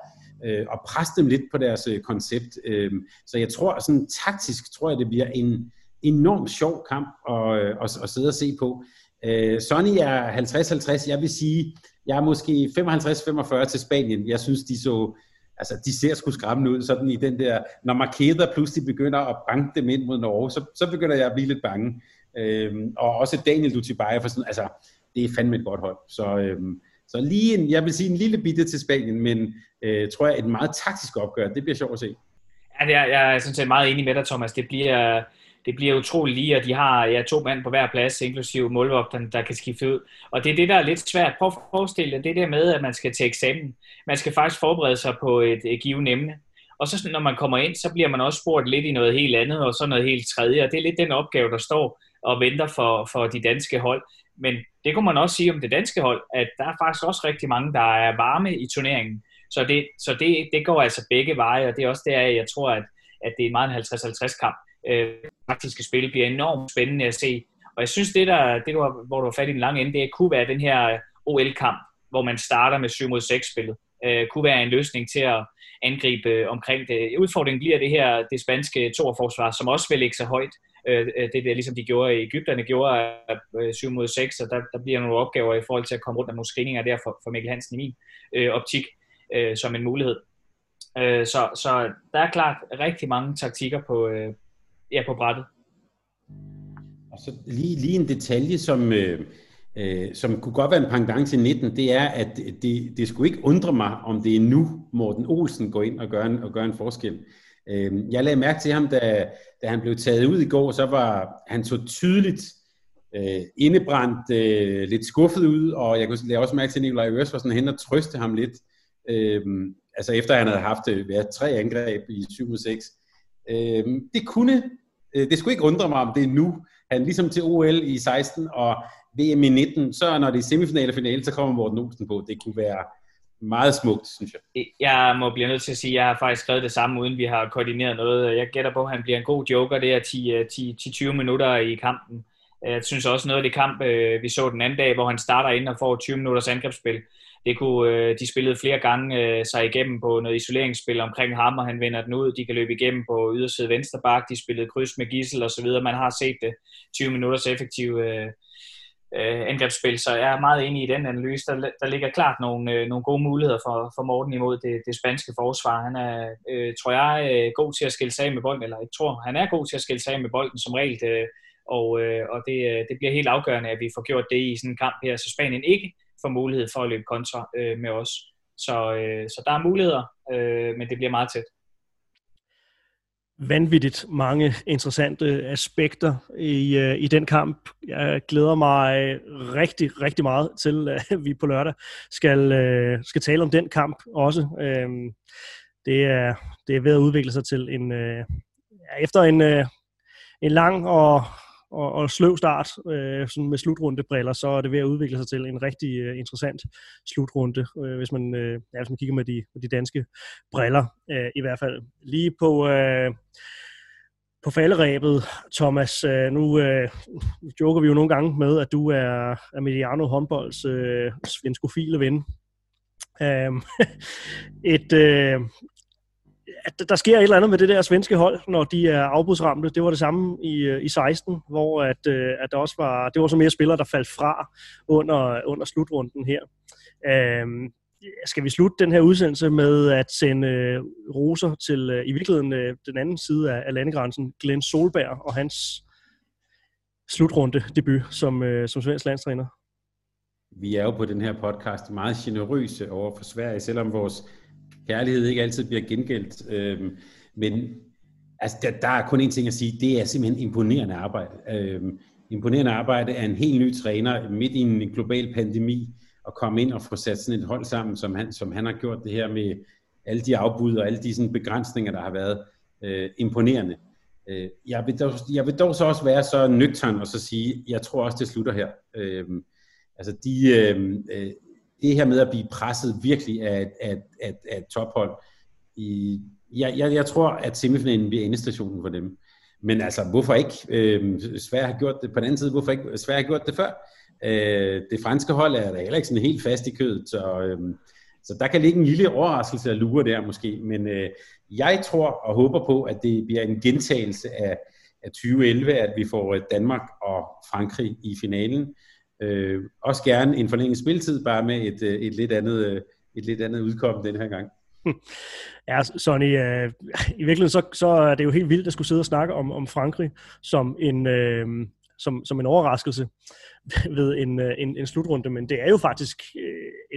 øh, at presse dem lidt på deres øh, koncept. Øh, så jeg tror, sådan taktisk tror jeg, det bliver en enormt sjov kamp at, øh, at, at sidde og se på. Øh, Sonny er 50-50. Jeg vil sige, jeg er måske 55-45 til Spanien. Jeg synes, de så altså de ser sgu skræmmende ud, sådan i den der, når Markeder pludselig begynder at banke dem ind mod Norge, så, så begynder jeg at blive lidt bange. Øhm, og også Daniel Dutibaya, for sådan, altså, det er fandme et godt hold. Så, øhm, så lige en, jeg vil sige en lille bitte til Spanien, men øh, tror jeg et meget taktisk opgør, det bliver sjovt at se. Ja, det jeg er sådan set meget enig med dig, Thomas. Det bliver, det bliver utroligt lige, at de har ja, to mand på hver plads, inklusive målvogteren, der kan skifte ud. Og det er det, der er lidt svært. Prøv at forestille dig det der med, at man skal til eksamen. Man skal faktisk forberede sig på et, et givet emne. Og så når man kommer ind, så bliver man også spurgt lidt i noget helt andet, og så noget helt tredje. Og det er lidt den opgave, der står og venter for, for de danske hold. Men det kunne man også sige om det danske hold, at der er faktisk også rigtig mange, der er varme i turneringen. Så det, så det, det går altså begge veje, og det er også der, jeg tror, at, at det er meget en 50-50 kamp øh, praktiske spil bliver enormt spændende at se. Og jeg synes, det, der, det du har, hvor du har fat i den lange ende, det kunne være den her øh, OL-kamp, hvor man starter med 7 mod 6 spillet. Øh, kunne være en løsning til at angribe øh, omkring det. Udfordringen bliver det her, det spanske toerforsvar, som også vil ligge så højt. Øh, øh det er ligesom de gjorde i Ægypterne, gjorde øh, øh 7 mod 6, og der, der bliver nogle opgaver i forhold til at komme rundt af nogle screeninger der for, for Mikkel Hansen i min øh, optik øh, som en mulighed. Øh, så, så der er klart rigtig mange taktikker på, øh, ja, på brættet. Og så lige, lige en detalje, som, øh, øh, som kunne godt være en pangdang til 19, det er, at det, det skulle ikke undre mig, om det er nu, Morten Olsen går ind og gør en, og gør en forskel. Øh, jeg lagde mærke til ham, da, da han blev taget ud i går, så var han så tydeligt øh, indebrændt, øh, lidt skuffet ud, og jeg kunne lade også mærke til, at Nikolaj Øres var sådan hen og trøste ham lidt. Øh, altså efter han havde haft øh, været tre angreb i 7 6 Øh, det kunne, Øh, det skulle ikke undre mig, om det er nu. Han ligesom til OL i 16 og VM i 19, så når det er semifinale og finale, så kommer Morten Olsen på. Det kunne være meget smukt, synes jeg. Jeg må blive nødt til at sige, at jeg har faktisk skrevet det samme, uden vi har koordineret noget. Jeg gætter på, at han bliver en god joker, der 10-20 øh, minutter i kampen. Jeg synes også noget af det kamp, øh, vi så den anden dag, hvor han starter ind og får 20 minutters angrebsspil. Det kunne, øh, de spillede flere gange øh, sig igennem på noget isoleringsspil omkring ham, og han vender den ud. De kan løbe igennem på yderside venstre bak. De spillede kryds med Gissel og så videre. Man har set det 20 minutters effektiv øh, øh, angrebsspil, så jeg er meget enig i den analyse. Der, der ligger klart nogle, øh, nogle gode muligheder for, for Morten imod det, det spanske forsvar. Han er, øh, tror jeg, god til at skille sig af med bolden, eller jeg tror, han er god til at skille sig af med bolden som regel. øh, og, øh, og det, øh, det bliver helt afgørende, at vi får gjort det i sådan en kamp her, så Spanien ikke får mulighed for at løbe kontra øh, med os. Så, øh, så der er muligheder, øh, men det bliver meget tæt. Vanvittigt mange interessante aspekter i, øh, i den kamp. Jeg glæder mig øh, rigtig, rigtig meget til, at vi på lørdag skal, øh, skal tale om den kamp også. Øh, det, er, det er ved at udvikle sig til en, øh, efter en, øh, en lang og og, og sløv start øh, sådan med slutrundebriller, så er det ved at udvikle sig til en rigtig øh, interessant slutrunde, øh, hvis, man, øh, ja, hvis man kigger med de, med de danske briller øh, i hvert fald. Lige på... Øh, på falderæbet, Thomas. Øh, nu øh, joker vi jo nogle gange med, at du er, er Mediano håndbolds øh, svenskofile ven. Øh, [LAUGHS] et, øh, at der sker et eller andet med det der svenske hold, når de er afbudsramte. Det var det samme i, øh, i 16, hvor at, øh, at der også var, det var så mere spillere, der faldt fra under, under slutrunden her. Øhm, skal vi slutte den her udsendelse med at sende øh, roser til øh, i virkeligheden øh, den anden side af, af landegrænsen, Glenn Solberg og hans slutrunde debut som, øh, som svensk landstræner? Vi er jo på den her podcast meget generøse over for Sverige, selvom vores kærlighed ikke altid bliver gengældt. Øh, men altså, der, der er kun én ting at sige, det er simpelthen imponerende arbejde. Øh, imponerende arbejde af en helt ny træner midt i en global pandemi, at komme ind og få sat sådan et hold sammen, som han, som han har gjort det her med alle de afbud og alle de sådan, begrænsninger, der har været øh, imponerende. Øh, jeg, vil dog, jeg vil dog så også være så nøgtern og så sige, jeg tror også, det slutter her. Øh, altså de, øhm, øh, øh det her med at blive presset virkelig af, af, af, af tophold, i, jeg, jeg, jeg tror, at semifinalen bliver endestationen for dem. Men altså, hvorfor ikke? Øh, Sverige har gjort det på den anden side. Hvorfor ikke? Øh, Sverige har gjort det før. Øh, det franske hold er da heller ikke sådan helt fast i kødet, så, øh, så der kan ligge en lille overraskelse at lure der måske. Men øh, jeg tror og håber på, at det bliver en gentagelse af, af 2011, at vi får øh, Danmark og Frankrig i finalen. Øh, også gerne en forlænget spiltid, bare med et, øh, et, lidt, andet, øh, et lidt andet udkom den her gang. Ja, Sonny, øh, i virkeligheden så, så er det jo helt vildt at skulle sidde og snakke om, om Frankrig som en, øh, som, som en overraskelse ved en, øh, en, en slutrunde, men det er jo faktisk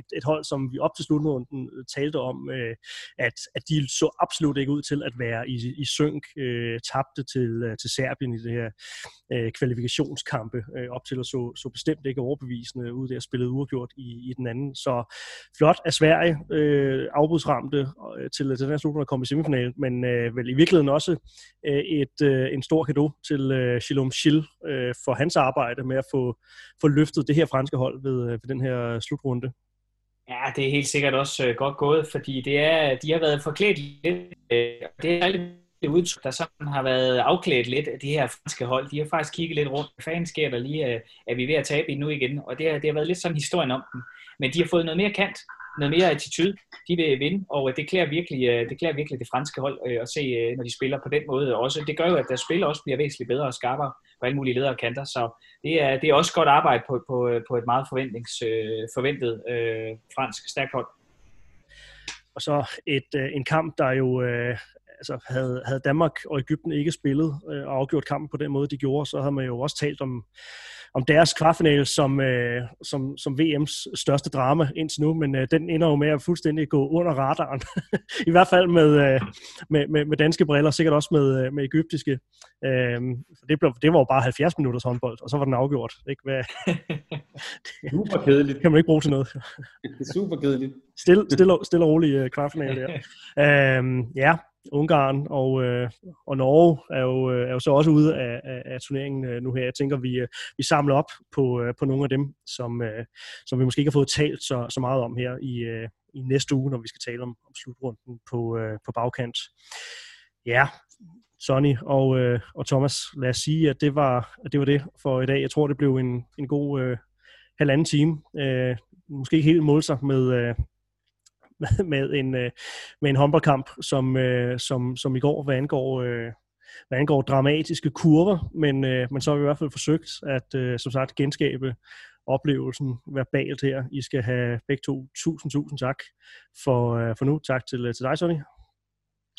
et, et hold, som vi op til slutrunden øh, talte om, øh, at, at de så absolut ikke ud til at være i, i synk, øh, tabte til, til Serbien i det her kvalifikationskampe, op til at så, så bestemt ikke overbevisende ud, der spillede uafgjort i, i den anden. Så flot af Sverige, øh, afbudsramte til, til den her slutrunde at komme i semifinalen, men øh, vel i virkeligheden også øh, et, øh, en stor gave til øh, Shilom Shil øh, for hans arbejde med at få få løftet det her franske hold ved, ved den her slutrunde. Ja, det er helt sikkert også øh, godt gået, fordi det er, de har været forklædt lidt. Øh, det er alt det udtryk, der sådan har været afklædt lidt af de her franske hold. De har faktisk kigget lidt rundt. Hvad fanden sker der lige? Øh, er vi ved at tabe nu igen? Og det har, det har været lidt sådan historien om dem. Men de har fået noget mere kant noget mere attitude. De vil vinde, og det klæder virkelig øh, det, klæder virkelig det franske hold øh, at se, øh, når de spiller på den måde. Også, det gør jo, at deres spil også bliver væsentligt bedre og skarpere på alle mulige ledere kanter. Så det er, det er også godt arbejde på, på, på et meget forventnings, forventet øh, fransk stærkt hold. Og så et, en kamp, der jo øh, altså havde, havde Danmark og Ægypten ikke spillet øh, og afgjort kampen på den måde, de gjorde, så havde man jo også talt om, om deres kvartfinale som, øh, som, som VM's største drama indtil nu, men øh, den ender jo med at fuldstændig gå under radaren. [LAUGHS] I hvert fald med, øh, med, med, med danske briller, sikkert også med, øh, med egyptiske. Øh, det, blev, det var jo bare 70 minutters håndbold, og så var den afgjort. Ikke? Hvad, [LAUGHS] Super kedeligt. kan man ikke bruge til noget. [LAUGHS] Super kedeligt. Stille, stille, stille og rolig øh, kvartfinale der. øh, ja, Ungarn og, øh, og Norge er jo, øh, er jo så også ude af, af, af turneringen øh, nu her. Jeg tænker, vi, øh, vi samler op på, øh, på nogle af dem, som, øh, som vi måske ikke har fået talt så, så meget om her i, øh, i næste uge, når vi skal tale om, om slutrunden på, øh, på bagkant. Ja, Sonny og, øh, og Thomas, lad os sige, at det, var, at det var det for i dag. Jeg tror, det blev en, en god øh, halvanden time. Øh, måske ikke helt måle sig med, øh, med en, øh, med en håndboldkamp, som, øh, som, som i går, hvad angår, øh, hvad angår dramatiske kurver, men, øh, men så har vi i hvert fald forsøgt at, øh, som sagt, genskabe oplevelsen verbalt her. I skal have begge to tusind, tusind tak for, øh, for nu. Tak til, til dig, Sonny.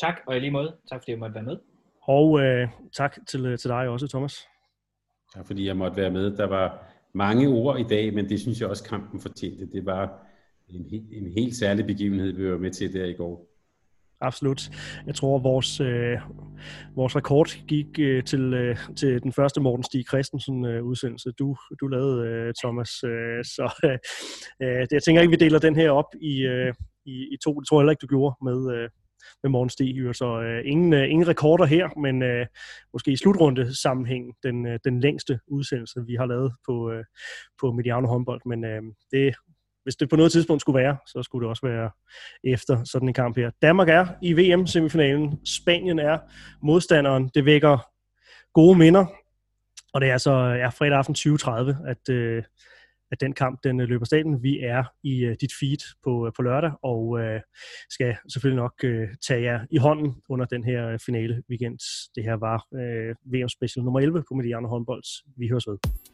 Tak, og i lige måde. Tak fordi jeg måtte være med. Og øh, tak til, til dig også, Thomas. Tak fordi jeg måtte være med. Der var mange ord i dag, men det synes jeg også kampen fortjente. Det var en, en helt særlig begivenhed, vi var med til der i går. Absolut. Jeg tror, vores, øh, vores rekord gik øh, til, øh, til den første Morten Stig Christensen øh, udsendelse, du, du lavede, øh, Thomas. Øh, så øh, øh jeg tænker ikke, vi deler den her op i, øh, i, i to. Det tror jeg heller ikke, du gjorde med, øh, med Morten Stig. Så øh, ingen, øh, ingen rekorder her, men øh, måske i slutrunde sammenhæng den, øh, den længste udsendelse, vi har lavet på, øh, på Mediano håndbold. Men øh, det hvis det på noget tidspunkt skulle være, så skulle det også være efter sådan en kamp her. Danmark er i VM-semifinalen. Spanien er modstanderen. Det vækker gode minder. Og det er altså ja, fredag aften 2030, at, øh, at den kamp den øh, løber staten. Vi er i øh, dit feed på, øh, på lørdag, og øh, skal selvfølgelig nok øh, tage jer i hånden under den her øh, finale weekend. Det her var øh, VM Special nummer 11 på Mediano Håndbolds. Vi høres ved.